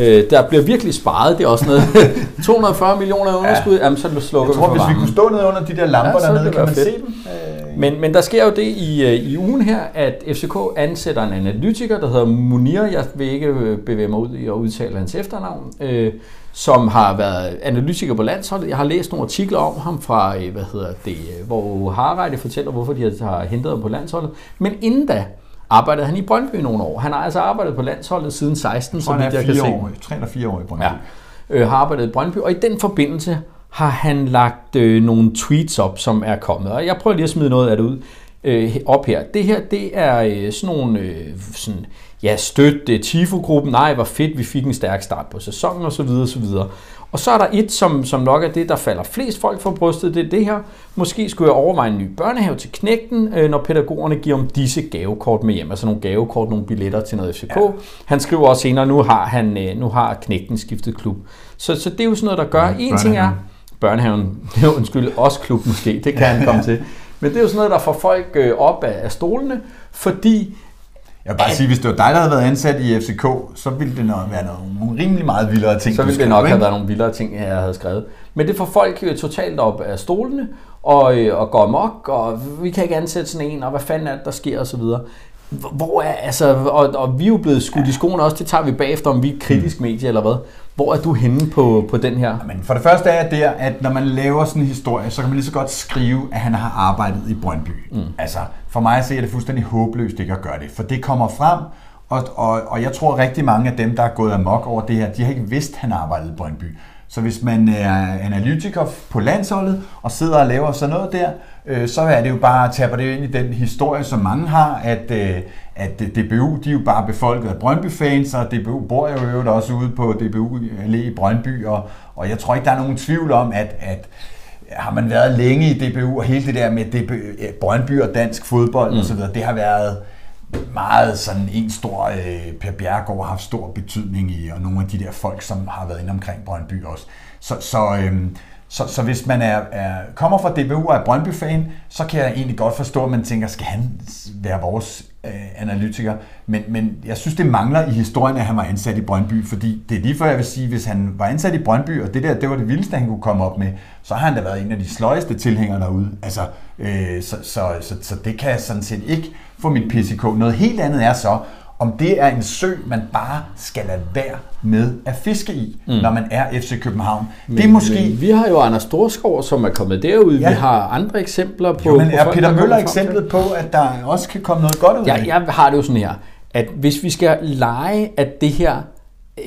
Øh, der bliver virkelig sparet. Det er også noget 240 millioner underskud. Ja. Jamen, så slukker Jeg tror, hvis vi kunne stå nede under de der lamper Ja, dernede, kan man fedt. se dem? Øh, Men, men der sker jo det i, øh, i ugen her, at FCK ansætter en analytiker, der hedder Munir. Jeg vil ikke øh, bevæge mig ud i at udtale hans efternavn. Øh, som har været analytiker på landsholdet. Jeg har læst nogle artikler om ham fra, hvad hedder det, hvor Harreide fortæller, hvorfor de har hentet ham på landsholdet. Men inden da arbejdede han i Brøndby nogle år. Han har altså arbejdet på landsholdet siden 16, jeg så vidt jeg kan se. år, tre eller fire år i Brøndby. Ja. Øh, har arbejdet i Brøndby, og i den forbindelse har han lagt øh, nogle tweets op, som er kommet. Og jeg prøver lige at smide noget af det ud øh, op her. Det her, det er øh, sådan nogle, øh, sådan, ja, støt øh, Tifo-gruppen. Nej, hvor fedt, vi fik en stærk start på sæsonen, og så videre, og så er der et, som, som nok er det, der falder flest folk for brystet, det er det her. Måske skulle jeg overveje en ny børnehave til knægten, øh, når pædagogerne giver om disse gavekort med hjem. Altså nogle gavekort, nogle billetter til noget FCK. Ja. Han skriver også senere, nu har, han, øh, nu har knægten skiftet klub. Så, så det er jo sådan noget, der gør. Ja, en ting er, børnehaven. undskyld, også klub måske, det kan han komme til. Men det er jo sådan noget, der får folk øh, op af, af stolene, fordi Jeg vil bare sige, hvis det var dig, der havde været ansat i FCK, så ville det nok være nogle, nogle rimelig meget vildere ting, så ville det nok have været nogle vildere ting, jeg havde skrevet. Men det får folk øh, totalt op af stolene, og, øh, og går amok, og vi kan ikke ansætte sådan en, og hvad fanden er det, der sker, og så videre. Hvor- er, altså, og, og vi er jo blevet skudt i skoene også, det tager vi bagefter, om vi er kritisk medie eller hvad. Hvor er du henne på, på den her? Men for det første er det, at når man laver sådan en historie, så kan man lige så godt skrive, at han har arbejdet i Brøndby. Mm. Altså, for mig så er det fuldstændig håbløst ikke at gøre det, for det kommer frem, og, og, og jeg tror rigtig mange af dem, der er gået amok over det her, de har ikke vidst, at han arbejdede i Brøndby. Så hvis man er analytiker på landsholdet og sidder og laver sådan noget der, øh, så er det jo bare at tage det ind i den historie, som mange har, at, øh, at DBU, de er jo bare befolket af Brøndby-fans, og DBU bor jo i øvrigt også ude på DBU Allé i Brøndby, og, og jeg tror ikke, der er nogen tvivl om, at, at har man været længe i DBU, og hele det der med DBU, Brøndby og dansk fodbold mm. osv., det har været meget sådan en stor, øh, Per Bjergård har haft stor betydning i, og nogle af de der folk, som har været inde omkring Brøndby også. Så, så, øh, så, så hvis man er, er, kommer fra DBU og er Brøndby-fan, så kan jeg egentlig godt forstå, at man tænker, skal han være vores øh, analytiker? Men, men jeg synes, det mangler i historien, at han var ansat i Brøndby, fordi det er lige før, jeg vil sige, hvis han var ansat i Brøndby, og det der, det var det vildeste, han kunne komme op med, så har han da været en af de sløjeste tilhængere derude. Altså, øh, så, så, så, så det kan jeg sådan set ikke få mit PCK. Noget helt andet er så, om det er en sø, man bare skal lade være med at fiske i, mm. når man er FC København. Men, det er måske... Men vi har jo Anders Storskov, som er kommet derud. Ja. Vi har andre eksempler på... Jo, men på er folk, Peter Møller til- eksemplet på, at der også kan komme noget godt ud af Ja, det? jeg har det jo sådan her, at hvis vi skal lege, at det her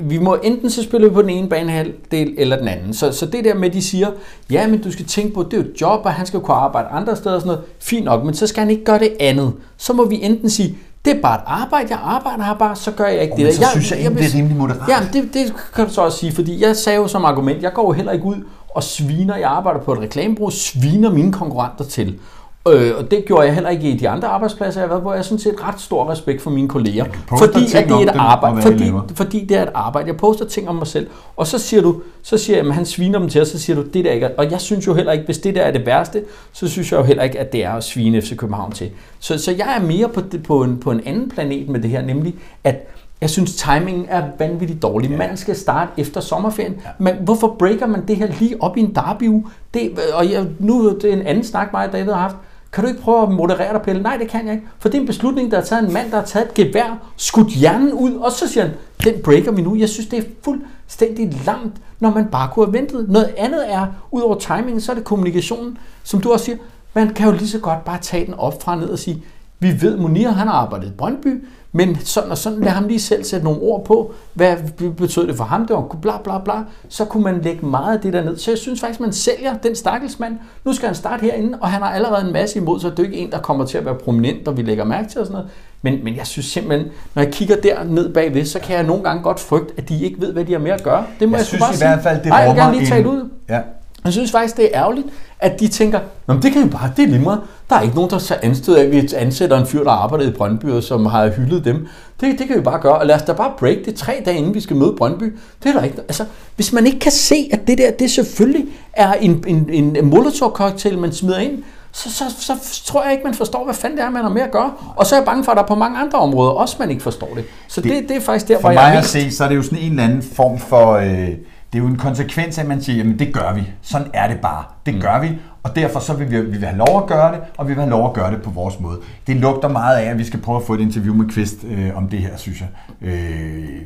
vi må enten så spille på den ene banehalvdel eller den anden. Så, så det der med, at de siger, ja, men du skal tænke på, det er jo et job, og han skal jo kunne arbejde andre steder og sådan noget. Fint nok, men så skal han ikke gøre det andet. Så må vi enten sige, det er bare et arbejde, jeg arbejder her bare, så gør jeg ikke Oh, det der. så synes jeg egentlig, det er rimelig moderat. Ja, det, det kan du så også sige, fordi jeg sagde jo som argument, jeg går jo heller ikke ud og sviner, jeg arbejder på et reklamebureau, sviner mine konkurrenter til. Øh, og det gjorde jeg heller ikke i de andre arbejdspladser, jeg har været, hvor jeg har sådan set ret stor respekt for mine kolleger. Fordi at det er et arbejde. Fordi, fordi det er et arbejde. Jeg poster ting om mig selv. Og så siger du, så siger jeg, at han sviner dem til, og så siger du, det der ikke er. Og jeg synes jo heller ikke, hvis det der er det værste, så synes jeg jo heller ikke, at det er at svine FC København til. Så, så jeg er mere på, på, en, på en anden planet med det her, nemlig at jeg synes, timingen er vanvittigt dårlig. Ja. Man skal starte efter sommerferien. Ja. Men hvorfor breaker man det her lige op i en derby? Det, og jeg, nu er det en anden snak, mig og David har haft. Kan du ikke prøve at moderere dig, Pelle? Nej, det kan jeg ikke. For det er en beslutning, der er taget en mand, der har taget et gevær, skudt hjernen ud, og så siger han, den breaker vi nu. Jeg synes, det er fuldstændig lamt, når man bare kunne have ventet. Noget andet er, ud over timingen, så er det kommunikationen, som du også siger, man kan jo lige så godt bare tage den op fra ned og sige, vi ved, Munir han har arbejdet i Brøndby, men sådan og sådan, lad ham lige selv sætte nogle ord på, hvad betød det for ham, det var bla bla bla, så kunne man lægge meget af det der ned. Så jeg synes faktisk, man sælger den stakkelsmand. Nu skal han starte herinde, og han har allerede en masse imod, så det er ikke en, der kommer til at være prominent, og vi lægger mærke til og sådan noget. Men, men jeg synes simpelthen, når jeg kigger der ned bagved, så kan jeg nogle gange godt frygte, at de ikke ved, hvad de har med at gøre. Det må jeg, Jeg synes bare i sige. hvert fald, det Nej, jeg vil gerne lige tale en- ud. Ja. Jeg synes faktisk, det er ærgerligt, at de tænker, Nå, det kan jo bare, det er lige meget. Der er ikke nogen, der så anstød af, at vi ansætter en fyr, der arbejder i Brøndby, og som har hyldet dem. Det, det kan vi bare gøre, og lad os da bare break det tre dage, inden vi skal møde Brøndby. Det er der ikke. Altså, hvis man ikke kan se, at det der, det selvfølgelig er en, en, en molotov-cocktail, man smider ind, så, så, så, tror jeg ikke, man forstår, hvad fanden det er, man har med at gøre. Og så er jeg bange for, at der på mange andre områder også, man ikke forstår det. Så det, det, det er faktisk der, For hvor mig jeg er at mest... se, så er det jo sådan en eller anden form for... Øh, det er jo en konsekvens af, at man siger, jamen det gør vi. Sådan er det bare. Det Mm. gør vi, og derfor så vil vi, vi vil have lov at gøre det, og vi vil have lov at gøre det på vores måde. Det lugter meget af, at vi skal prøve at få et interview med Kvist øh, om det her, synes jeg. Øh,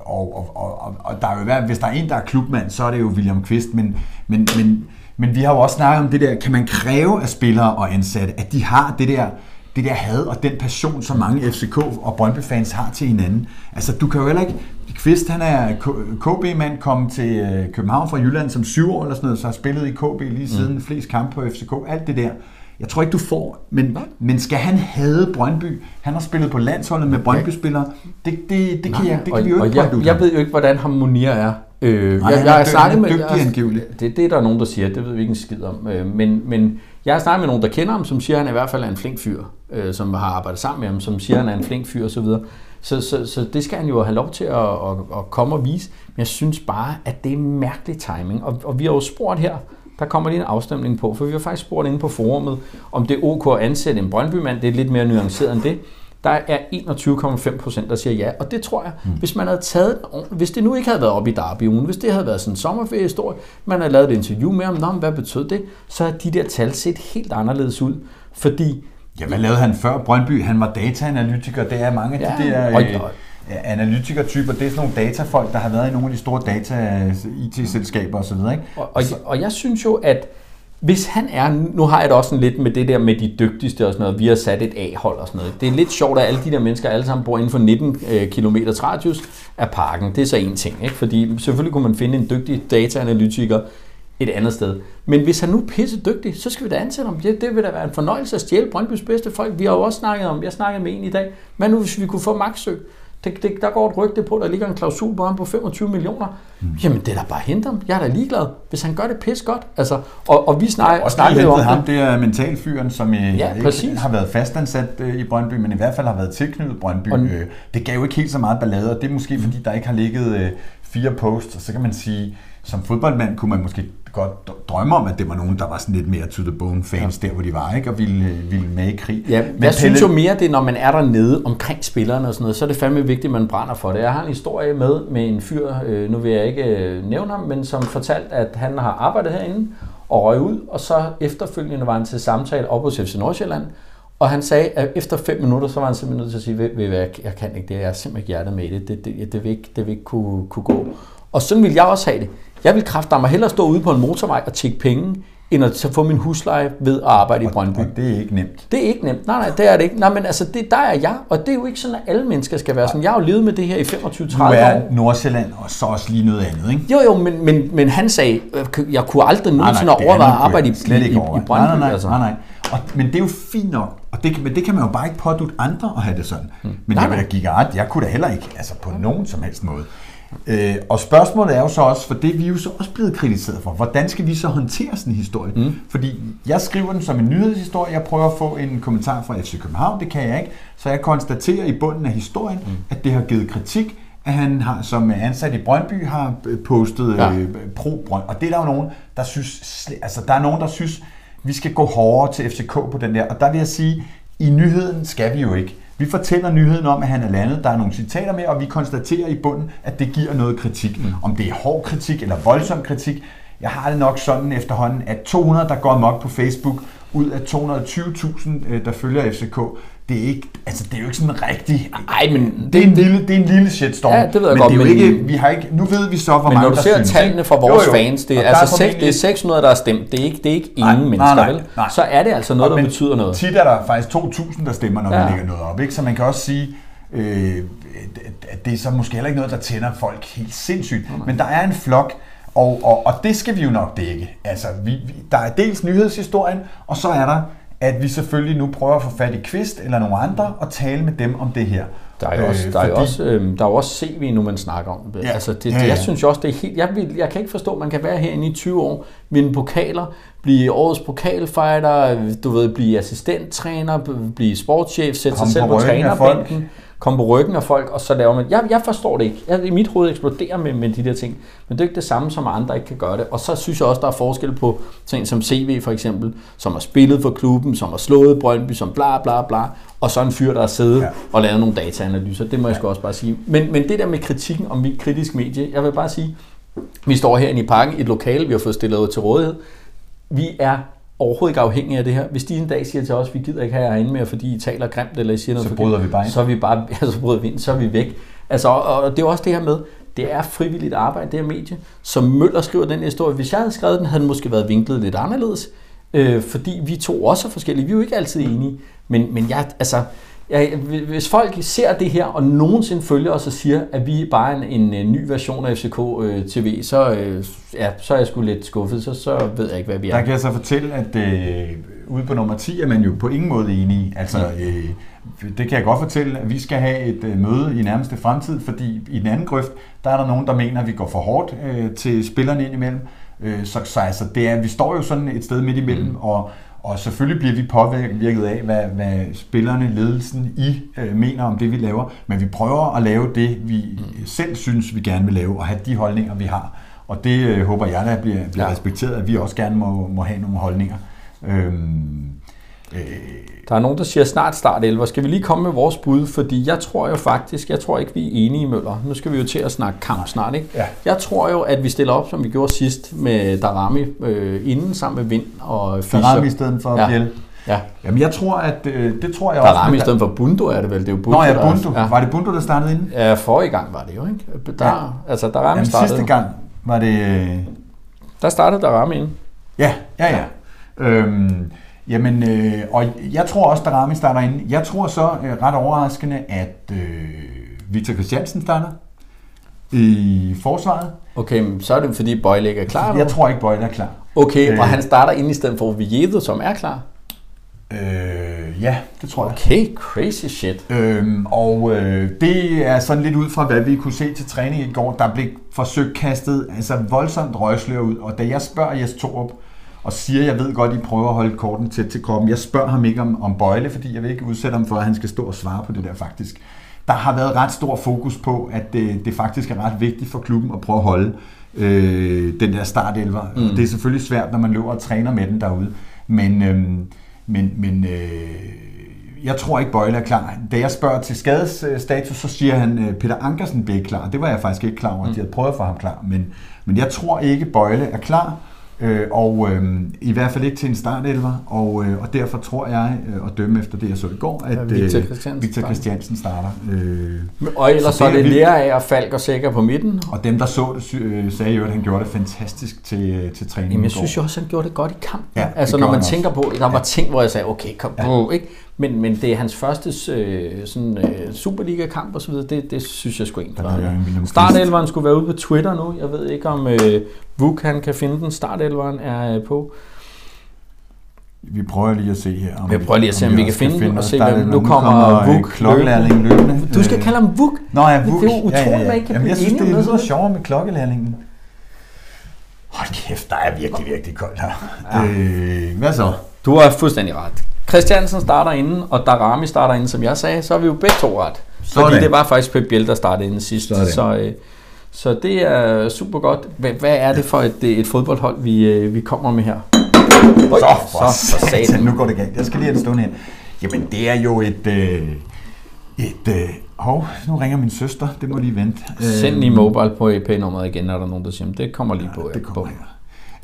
og, og, og, og, der er jo, hvis der er en, der er klubmand, så er det jo William Kvist, men, men, men, men vi har jo også snakket om det der, kan man kræve af spillere og ansatte, at de har det der, det der had og den passion, som mange FCK og Brøndby-fans har til hinanden. Altså, du kan jo heller ikke... Kvist, han er KB-mand, kom til øh, København fra Jylland som syv år eller sådan noget, så har spillet i KB lige siden mm. flest kampe på FCK, alt det der. Jeg tror ikke, du får, men, men skal han have Brøndby? Han har spillet på landsholdet med Brøndby-spillere. Det, det, det kan, jeg, det kan vi jo ikke jeg, jeg ved jo ikke, hvordan Harmonia er. Øh, Nej, jeg, jeg er snakket med... dygtig angiveligt. Det, det er der nogen, der siger. Det ved vi ikke en skid om. Øh, men, men jeg har snakket med nogen, der kender ham, som siger, at han i hvert fald er en flink fyr. Øh, som har arbejdet sammen med ham, som siger, at han er en flink fyr osv. Så, så, så, det skal han jo have lov til at, at, at komme og vise. Men jeg synes bare, at det er mærkelig timing. Og, og vi har jo spurgt her, der kommer lige en afstemning på, for vi har faktisk spurgt inde på forumet, om det er ok at ansætte en Brøndby-mand. Det er lidt mere nuanceret end det. Der er 21,5 procent, der siger ja, og det tror jeg, mm. hvis man havde taget, hvis det nu ikke havde været op i derby ugen, hvis det havde været sådan en sommerferiehistorie, man havde lavet et interview med ham, Nå, hvad betød det? Så havde de der tal set helt anderledes ud, fordi Ja, hvad lavede han før Brøndby? Han var dataanalytiker. Det er mange af de Ja, der og- øh, analytikertyper. Det er sådan nogle datafolk, der har været i nogle af de store data-IT-selskaber osv. Ikke? Og, og, og jeg synes jo, at hvis han er, nu har jeg det også sådan lidt med det der med de dygtigste og sådan noget, vi har sat et A-hold og sådan noget. Det er lidt sjovt, at alle de der mennesker alle sammen bor inden for 19 km radius af parken. Det er så en ting, ikke? Fordi selvfølgelig kunne man finde en dygtig dataanalytiker et andet sted. Men hvis han nu er pisse dygtig, så skal vi da ansætte ham. Det, det vil da være en fornøjelse at stjæle Brøndbys bedste folk. Vi har jo også snakket om, jeg snakkede med en i dag, hvad nu hvis vi kunne få Maxø? Det, det, der går et rygte på, der ligger en klausul på ham på 25 millioner. Mm. Jamen, det er da bare hente ham. Jeg er da ligeglad, hvis han gør det pis godt. Altså, og, og vi snak, Også snakkede lige jo om ham, det. det er mentalfyren, som øh, Ja, ikke præcis. har været fastansat øh, i Brøndby, men i hvert fald har været tilknyttet Brøndby. Og- Øh, Det gav jo ikke helt så meget ballade, og det er måske fordi, der ikke har ligget fire posts, og så kan man sige, som fodboldmand kunne man måske godt drømme om, at det var nogen, der var sådan lidt mere to the bone fans, ja. der hvor de var, ikke? og ville, øh, ville med i krig. Ja, Men jeg synes Pelle- jo mere, det er, når man er dernede omkring spillerne og sådan noget, så er det fandme vigtigt, at man brænder for det. Jeg har en historie med med en fyr, øh, nu vil jeg ikke øh, nævne ham, men som fortalte, at han har arbejdet herinde og røg ud, og så efterfølgende var han til samtale op hos FC Nordsjælland, og han sagde, at efter fem minutter, så var han simpelthen nødt til at sige, ved, ved jeg, jeg kan ikke det, jeg er simpelthen hjertet med det, det, det, det, vil ikke, det vil ikke kunne, kunne gå. Og sådan vil jeg også have det. Jeg vil kræfte mig hellere stå ude på en motorvej og tjekke penge, end at få min husleje ved at arbejde i Brøndby. Og det er ikke nemt. Det er ikke nemt. Nej, nej, det er det ikke. Nej, men altså, det, der er jeg, og det er jo ikke sådan, at alle mennesker skal være sådan. Jeg har jo levet med det her i 25-30 Nu år. er Nordsjælland og så også lige noget andet, ikke? Jo, jo, men, men, men han sagde, øh, jeg kunne aldrig nogensinde er overveje at nu arbejde i, i, i, i. Brøndby. Nej, nej, nej, altså. nej, nej. Og, men det er jo fint nok, og det, men det kan man jo bare ikke pådute andre at have det sådan. Men Hmm. Nej, jeg give jer ret, jeg kunne da heller ikke, altså på nogen som helst måde. Øh, og spørgsmålet er jo så også, for det er vi jo så også blevet kritiseret for, hvordan skal vi så håndtere sådan en historie? Mm. Fordi jeg skriver den som en nyhedshistorie, jeg prøver at få en kommentar fra FC København, det kan jeg ikke, så jeg konstaterer i bunden af historien, mm. at det har givet kritik, at han har, som ansat i Brøndby har øh, postet Ja. øh, pro Brønd. Og det er der jo nogen, der synes, altså der er nogen, der synes, vi skal gå hårdere til FCK på den der. Og der vil jeg sige, i nyheden skal vi jo ikke. Vi fortæller nyheden om, at han er landet. Der er nogle citater med, og vi konstaterer i bunden, at det giver noget kritik. Mm. Om det er hård kritik eller voldsom kritik. Jeg har det nok sådan efterhånden, at 200, der går mok på Facebook, ud af 220.000, øh, der følger FCK, det er, ikke, altså, det er jo ikke sådan rigtig... Ej, men det, er en lille, det er en lille shitstorm. Ja, det ved jeg men godt, det er jo men- ikke, vi har ikke, nu ved vi så, hvor Men mange når du der ser tallene fra vores Jo, jo. fans, det Og er, der altså seks, formentlig- det er 600, der har stemt. Det er ikke, det er ikke ingen Nej, mennesker, nej, vel? nej. Så er det altså noget, der Men betyder noget. Tit er der faktisk 2.000, der stemmer, når ja. Man lægger noget op. Ikke? Så man kan også sige, øh, at det er så måske heller ikke noget, der tænder folk helt sindssygt. Men der er en flok, og, og, og det skal vi jo nok dække. Altså, vi, vi, der er dels nyhedshistorien, og så er der, at vi selvfølgelig nu prøver at få fat i Kvist eller nogle andre og tale med dem om det her. Der er jo også, Øh, der er fordi- også, øh, der er også CV nu, man snakker om. Ja. Altså, det, Ja, det, ja. jeg synes også, det er helt... Jeg, vil, jeg kan ikke forstå, at man kan være herinde i 20 år, vinde pokaler, blive årets pokalfighter, du ved, blive assistenttræner, blive sportschef, sætte sig Komme selv på på trænerbænken, komme på ryggen af folk, og så laver man... Jeg, jeg forstår det ikke. Jeg, I mit hoved eksploderer med, med de der ting. Men det er ikke det samme, som andre ikke kan gøre det. Og så synes jeg også, der er forskel på ting som CV for eksempel, som har spillet for klubben, som har slået Brøndby, som bla bla bla, og så en fyr, der har siddet ja. og lavet nogle dataanalyser. Det må jeg ja. sgu også bare sige. Men, men det der med kritikken om mit kritisk medie, jeg vil bare sige, vi står herinde i parken, i et lokale, vi har fået stillet til rådighed. Vi er overhovedet ikke afhængige af det her. Hvis de en dag siger til os, vi gider ikke have jer inde mere, fordi I taler grimt, eller I siger noget så bryder vi bare ind. så er vi bare, ja, så bryder vi ind, så er vi væk. Altså, og det er også det her med, det er frivilligt arbejde, det her medie. Som Møller skriver den historie, hvis jeg havde skrevet den, havde den måske været vinklet lidt anderledes. Øh, fordi vi to også er forskellige. Vi er jo ikke altid enige. Men, men jeg, altså, Ja, hvis folk ser det her, og nogensinde følger os og siger, at vi er bare en, en, ny version af FCK øh, TV, så, øh, ja, så er jeg sgu lidt skuffet, så, så ved jeg ikke, hvad vi er. Der kan jeg så fortælle, at øh, ude på nummer 10 er man jo på ingen måde enige. Altså, øh, det kan jeg godt fortælle, at vi skal have et øh, møde i nærmeste fremtid, fordi i den anden grøft, der er der nogen, der mener, at vi går for hårdt øh, til spillerne ind imellem. Øh, så, så altså, det er, vi står jo sådan et sted midt imellem, mm. og og selvfølgelig bliver vi påvirket af, hvad, hvad spillerne, ledelsen i øh, mener om det, vi laver. Men vi prøver at lave det, vi mm. selv synes, vi gerne vil lave, og have de holdninger, vi har. Og det øh, håber jeg, der bliver, bliver ja. respekteret, at vi også gerne må, må have nogle holdninger. Øhm, øh, der er nogen, der siger snart start 11. Skal vi lige komme med vores bud? Fordi jeg tror jo faktisk, jeg tror ikke, vi er enige i Møller. Nu skal vi jo til at snakke kamp snart, ikke? Ja. Jeg tror jo, at vi stiller op, som vi gjorde sidst med Darami øh, inden sammen med Vind og Fischer. Darami i stedet for ja. Biel. Ja. Jamen jeg tror, at øh, det tror jeg også... Darami i stedet for Bundo er det vel? Det er jo Bundo, Nå ja, Bundo. Ja. Var det Bundo, der startede inden? Ja, forrige gang var det jo, ikke? Der, ja. Altså Darami Jamen, startede... sidste gang var det... Øh, der startede Darami inden. Ja, ja, ja. ja. Øhm, Jamen, øh, og jeg tror også, at Rami starter ind. Jeg tror så øh, ret overraskende, at øh, Victor Christiansen starter i forsvaret. Okay, men så er det fordi Bøjle ikke er klar? Jeg tror ikke, Bøjle er klar. Okay, øh, og han starter ind i stedet for Viedo, som er klar? Øh, ja, det tror jeg. Okay, crazy shit. Øhm, og øh, det er sådan lidt ud fra, hvad vi kunne se til træning i går. Der blev forsøgt kastet altså voldsomt røgslør ud, og da jeg spørger Jes Torup, og siger, jeg ved godt, I prøver at holde korten tæt til kroppen. Jeg spørger ham ikke om, om Bøjle, fordi jeg vil ikke udsætte ham for, at han skal stå og svare på det der faktisk. Der har været ret stor fokus på, at det, det faktisk er ret vigtigt for klubben at prøve at holde øh, den der startelver. Mm. Det er selvfølgelig svært, når man løber og træner med den derude. Men, øh, men, men øh, jeg tror ikke, Bøjle er klar. Da jeg spørger til skadesstatus, så siger han, at Peter Ankersen bliver klar. Det var jeg faktisk ikke klar over, at de havde prøvet at få ham klar. Men, men jeg tror ikke, Bøjle er klar. Øh, og øh, i hvert fald ikke til en startelver, og, øh, og derfor tror jeg, øh, at dømme efter det, jeg så i går, at ja, Victor, øh, Christiansen, Victor Christiansen starter. Øh, og ellers så, er det lærer af at Falk og Sækker på midten. Og dem, der så det, øh, sagde jo, at han gjorde det fantastisk til, øh, til træning Jamen, jeg synes jo også, at han gjorde det godt i kamp. Ja, altså når man tænker også. på, der var ja. ting, hvor jeg sagde, okay, kom ja. på, ikke? Men, men det er hans første øh, sådan, øh, Superliga-kamp og så videre, det, det synes jeg sgu egentlig var. Startelveren skulle være ude på Twitter nu. Jeg ved ikke, om øh, Vuk han kan finde den. Startelveren er øh, på. Vi prøver lige at se her. Om vi prøver lige at se, om, om vi kan finde den, og se, hvem nu kommer Vuk klokkelærling løbende. Du skal kalde ham Vuk. Nå ja, Vuk. Det er jo utroligt, ja, ja, ja. ikke kan Jamen, jeg synes, det er lidt sjovere med klokkelærlingen. Hold kæft, der er virkelig, virkelig koldt her. Ja. Øh, hvad så? Du har fuldstændig ret. Christiansen starter inden, og Darami starter inden, som jeg sagde, så er vi jo begge to ret. Sådan. Fordi det var faktisk Pep Biel, der startede inden sidst. Sådan. Så, øh, så det er super godt. Hvad, hvad er det for et, et fodboldhold, vi, øh, vi kommer med her? Øj, så, for så, for satan. Nu går det galt. Jeg skal lige have en stund her. Jamen, det er jo et... Øh, et øh, hov, nu ringer min søster. Det må lige vente. Send lige mobile på EP-nummeret igen, når der er nogen, der siger, det kommer lige ja, på. Det kommer på.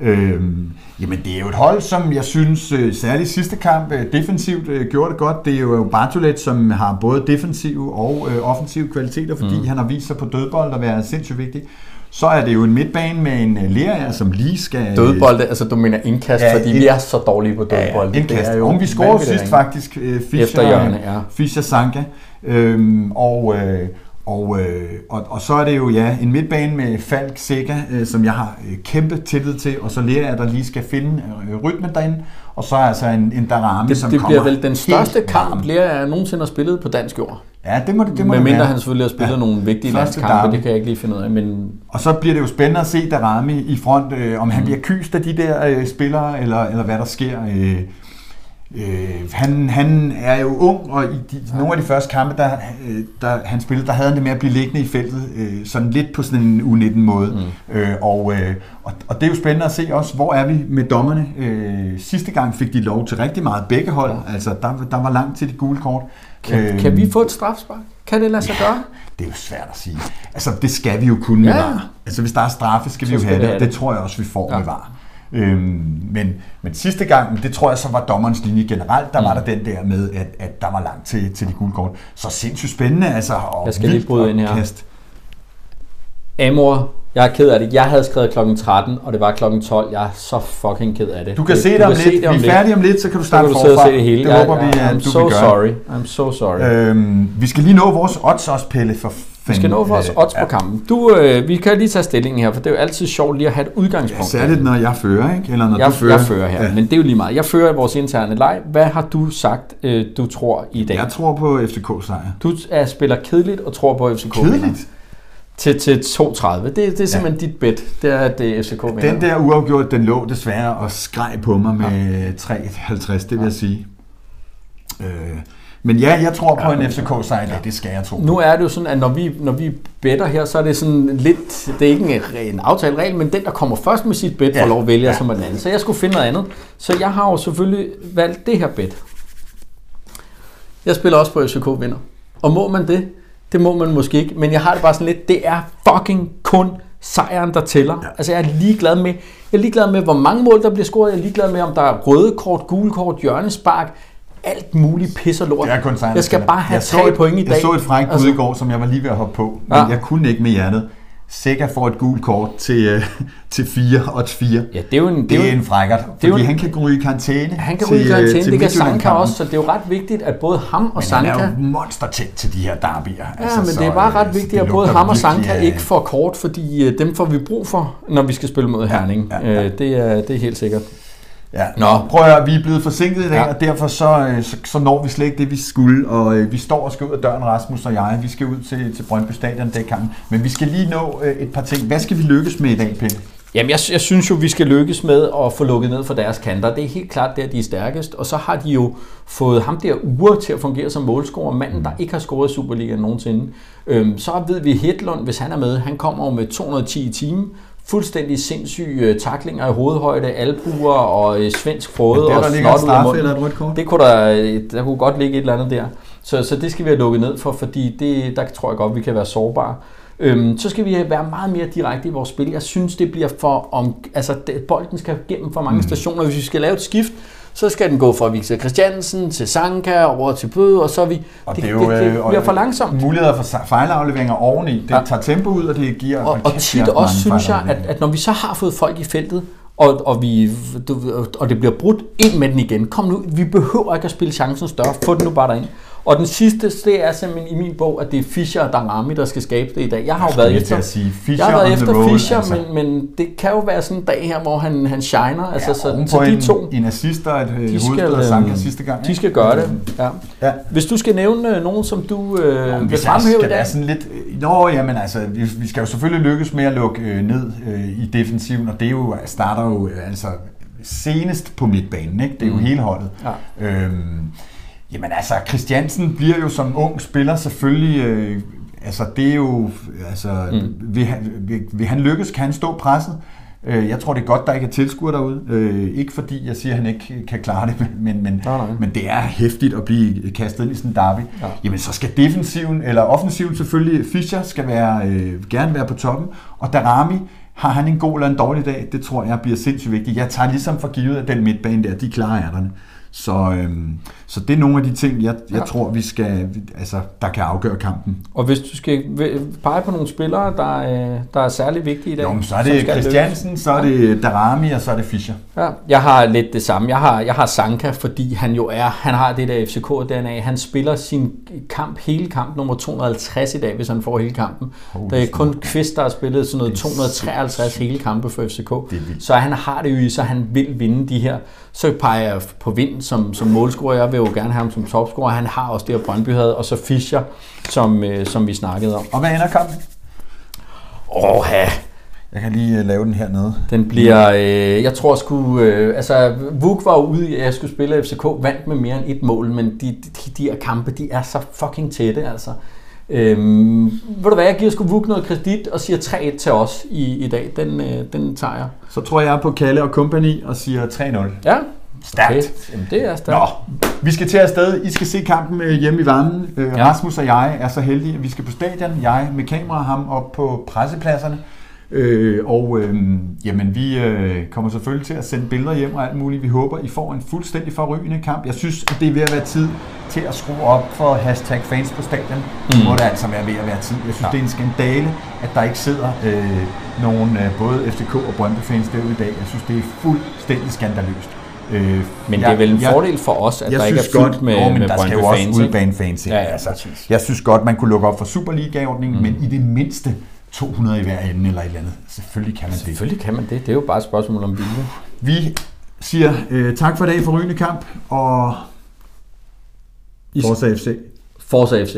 Øhm, jamen det er jo et hold, som jeg synes, øh, særligt sidste kamp, øh, defensivt øh, gjorde det godt. Det er jo Bartolet, som har både defensive og øh, offensive kvaliteter, fordi mm. han har vist sig på dødbold at være sindssygt vigtig. Så er det jo en midtbane med en lærer, som lige skal... Dødbold, altså du mener indkast, ja, fordi et, vi er så dårlige på dødbold. Ja, indkast. Det er jo Om vi scorede sidst faktisk, Fischer, Efter hjørne, ja. Fischer Sanka. Øhm, og, øh, og, øh, og, og så er det jo ja en midtbane med Falk Sega, øh, som jeg har øh, kæmpe tillid til, og så lærer jeg, der lige skal finde øh, rytmen derinde, og så er altså en, en Darami, det, som det bliver vel den største kamp, lærer jeg nogensinde har spillet på dansk jord. Ja, det må det, det må Med mindre han selvfølgelig har spillet ja. nogle vigtige landskampe, det kan jeg ikke lige finde ud af. Men... Og så bliver det jo spændende at se Darami i front, øh, om han mm. bliver kyst af de der øh, spillere, eller, eller hvad der sker. Øh, Øh, han, han er jo ung, og i de, nogle af de første kampe, der, øh, der han spillede, der havde han det med at blive liggende i feltet, øh, sådan lidt på sådan en U19-måde. Mm. Øh, og, øh, og, og det er jo spændende at se også, hvor er vi med dommerne. Øh, sidste gang fik de lov til rigtig meget begge hold, ja. altså der, der var langt til de gule kort. Kan, øh, kan vi få et strafspark? Kan det lade sig ja, gøre? Det er jo svært at sige. Altså, det skal vi jo kunne ja. med VAR. Altså, hvis der er straffe, skal Så vi jo have det, og det tror jeg også, vi får ja. med VAR. Øhm, men, men sidste gang, det tror jeg så var dommerens linje generelt, der mm. var der den der med, at, at der var langt til, til de gule kort. Så sindssygt spændende, altså. Og jeg skal lige bryde ind her. Kast. Amor, jeg er ked af det. Jeg havde skrevet klokken 13, og det var klokken 12. Jeg er så fucking ked af det. Du kan det, se det om lidt. Det om vi er færdige om lidt, så kan du starte så kan du forfra. Se det hele. Det håber vi, at I'm du so vil gøre. sorry. I'm so sorry. Øhm, vi skal lige nå vores odds også, Pelle, for vi skal nå vores odds ja. på kampen. Du, øh, vi kan lige tage stillingen her, for det er jo altid sjovt lige at have et udgangspunkt. Ja, særligt når jeg fører, ikke? Eller når jeg, du fører. Jeg fører her, ja. men det er jo lige meget. Jeg fører i vores interne leg. Hvad har du sagt, øh, du tror i dag? Jeg tror på FCK-sejr. Du er, spiller kedeligt og tror på FCK. Kedeligt? til, til 2.30. Det, det er simpelthen ja. dit bet, det er, det FCK vinder. Den der uafgjort, den lå desværre og skreg på mig med ja. 3.50, det vil ja. jeg sige. Øh, men ja, jeg tror på ja, en FCK-sejr, ja. det skal jeg tro Nu er det jo sådan, at når vi, når vi better her, så er det sådan lidt, det er ikke en, en aftaleregel, men den, der kommer først med sit bet, ja. får lov at vælge ja. som en anden. Så jeg skulle finde noget andet. Så jeg har jo selvfølgelig valgt det her bet. Jeg spiller også på FCK vinder. Og må man det? Det må man måske ikke, men jeg har det bare sådan lidt, det er fucking kun sejren, der tæller. Ja. Altså jeg er ligeglad med, jeg er ligeglad med, hvor mange mål der bliver scoret. Jeg er ligeglad med, om der er røde kort, gule kort, hjørnespark, alt muligt pis og lort. Det er kun jeg skal bare have tre point i dag. Jeg så et frækt altså, i går, som jeg var lige ved at hoppe på, men ja. jeg kunne ikke med hjertet. Sikker får et gult kort til, uh, til 4 og 4. Ja, det er jo en, det, det er en frækkert, fordi en, han kan ryge i karantæne. Han kan ryge i karantæne, til det kan Sanka også, så det er jo ret vigtigt, at både ham og men Sanka... Men han er jo monster tæt til de her derbyer. Ja, altså, men så, det er bare ret vigtigt, at både ham og Sanka ja. ikke får kort, fordi uh, dem får vi brug for, når vi skal spille mod Herning. Ja, ja, ja. Uh, det, er, det er helt sikkert. Ja. Nå. Prøv at høre, vi er blevet forsinket i dag, ja. og derfor så, øh, så, så når vi slet ikke det, vi skulle. Og øh, vi står og skal ud af døren, Rasmus og jeg. Vi skal ud til, til Brøndby Stadion det kan. Men vi skal lige nå øh, et par ting. Hvad skal vi lykkes med i dag, Pelle? Jamen, jeg, jeg synes jo, vi skal lykkes med at få lukket ned for deres kanter. Det er helt klart der, de er stærkest. Og så har de jo fået ham der uger til at fungere som målscorer. Manden, der ikke har scoret i Superligaen nogensinde. Øhm, så ved vi Hedlund, hvis han er med, han kommer med 210 i timen fuldstændig sindssyge øh, taklinger i hovedhøjde, albuer og øh, svensk frode og snot ud af munden. Det kunne der, øh, der kunne godt ligge et eller andet der. Så, så det skal vi have lukket ned for, fordi det, der tror jeg godt, vi kan være sårbare. Øhm, så skal vi være meget mere direkte i vores spil. Jeg synes, det bliver for om... Altså, bolden skal gennem for mange mm. stationer. Hvis vi skal lave et skift, så skal den gå fra Victor Christiansen til Sanka over til Bøde, og så er vi... Og det, det, det, det bliver for langsomt. Muligheder for fejlafleveringer oveni. Det ja. tager tempo ud, og det giver... Og, og tit også synes jeg, at, at når vi så har fået folk i feltet, og, og, vi, og det bliver brudt ind med den igen. Kom nu, vi behøver ikke at spille chancen større. Få den nu bare derind. Og den sidste, det er simpelthen i min bog, at det er Fischer og Darami, der skal skabe det i dag. Jeg har jo været efter, sige, Fischer jeg har været efter roll, Fischer, altså. men, men det kan jo være sådan en dag her, hvor han, han shiner. Altså, ja, så, så de to, en assist og et øh, de skal, og Sanka øhm, sidste gang. De skal gøre det, ja. ja. Hvis du skal nævne øh, nogen, som du øh, Jamen, vil fremhæve i dag. Sådan lidt, nå, jamen altså, vi, vi skal jo selvfølgelig lykkes med at lukke øh, ned øh, i defensiven, og det er jo, starter jo øh, altså senest på midtbanen, ikke? Det er jo mm. hele holdet. Ja. Øhm, Jamen altså, Christiansen bliver jo som ung spiller selvfølgelig... Øh, altså, det er jo... Altså, mm. vil, han, vil, vil han lykkes, kan han stå presset? Øh, jeg tror, det er godt, der ikke er tilskuer derude. Øh, ikke fordi jeg siger, at han ikke kan klare det, men, men, nej, nej. men det er hæftigt at blive kastet ind i sådan en derby. Ja. Jamen, så skal defensiven, eller offensiven selvfølgelig, Fischer skal være, øh, gerne være på toppen, og Darami, har han en god eller en dårlig dag? Det tror jeg bliver sindssygt vigtigt. Jeg tager ligesom for givet, at den midtbane der, de klarer ærterne. Så, øhm, så det er nogle af de ting, jeg, jeg ja. tror, vi skal, altså, der kan afgøre kampen. Og hvis du skal pege på nogle spillere, der, øh, der er særlig vigtige i dag? Jo, så er det Christiansen, løbes. så er det Darami, og så er det Fischer. Ja, jeg har lidt det samme. Jeg har, jeg har Sanka, fordi han jo er, han har det der FCK-DNA. Han spiller sin kamp, hele kamp nummer 250 i dag, hvis han får hele kampen. Oh, der er kun Kvist, der har spillet sådan noget 253 hele kampe for FCK. Så han har det jo i, så han vil vinde de her. Så peger jeg på Vind som, som målscorer. Jeg vil jo gerne have ham som topscorer. Han har også det, at Brøndby havde. Og så Fischer, som, øh, som vi snakkede om. Og hvad ender kampen? Åh, ja. Jeg kan lige øh, lave den hernede. Den bliver, øh, jeg tror sgu, øh, altså Vuk var ude, i, at jeg skulle spille FCK, vandt med mere end et mål, men de, de, de her kampe, de er så fucking tætte, altså. Øhm, ved du hvad, jeg giver sgu Vuk noget kredit og siger 3-1 til os i, i dag. Den, øh, den tager jeg. Så tror jeg på Kalle og Company og siger 3-0. Ja, Stærkt. Okay. Jamen, det er stærkt. Nå, vi skal til afsted. I skal se kampen øh, hjemme i varmen. Øh, Ja. Rasmus og jeg er så heldige, at vi skal på stadion. Jeg med kamera, ham op på pressepladserne. Øh, og øh, jamen, vi øh, kommer selvfølgelig til at sende billeder hjem og alt muligt. Vi håber, I får en fuldstændig forrygende kamp. Jeg synes, at det er ved at være tid til at skrue op for hashtag fans på stadion. Mm. Må det altså være ved at være tid. Jeg synes, ja. det er en skandale, at der ikke sidder øh, nogen øh, både FCK og Brøndby fans derude i dag. Jeg synes, det er fuldstændig skandaløst. Øh, Men det er vel en fordel for os, at jeg der ikke er fyldt godt, med, åh, men med der skal jo Brøndby også fans. udbanefans. Ja, ja, altså. Jeg synes godt, man kunne lukke op for Superliga-ordningen, mm. men i det mindste 200 i hver ende eller et eller andet. Selvfølgelig kan man det. Selvfølgelig kan man det. Det er jo bare et spørgsmål om vilje. Vi siger øh, tak for i dag for Rygende Kamp, og Forza FC. Forza FC.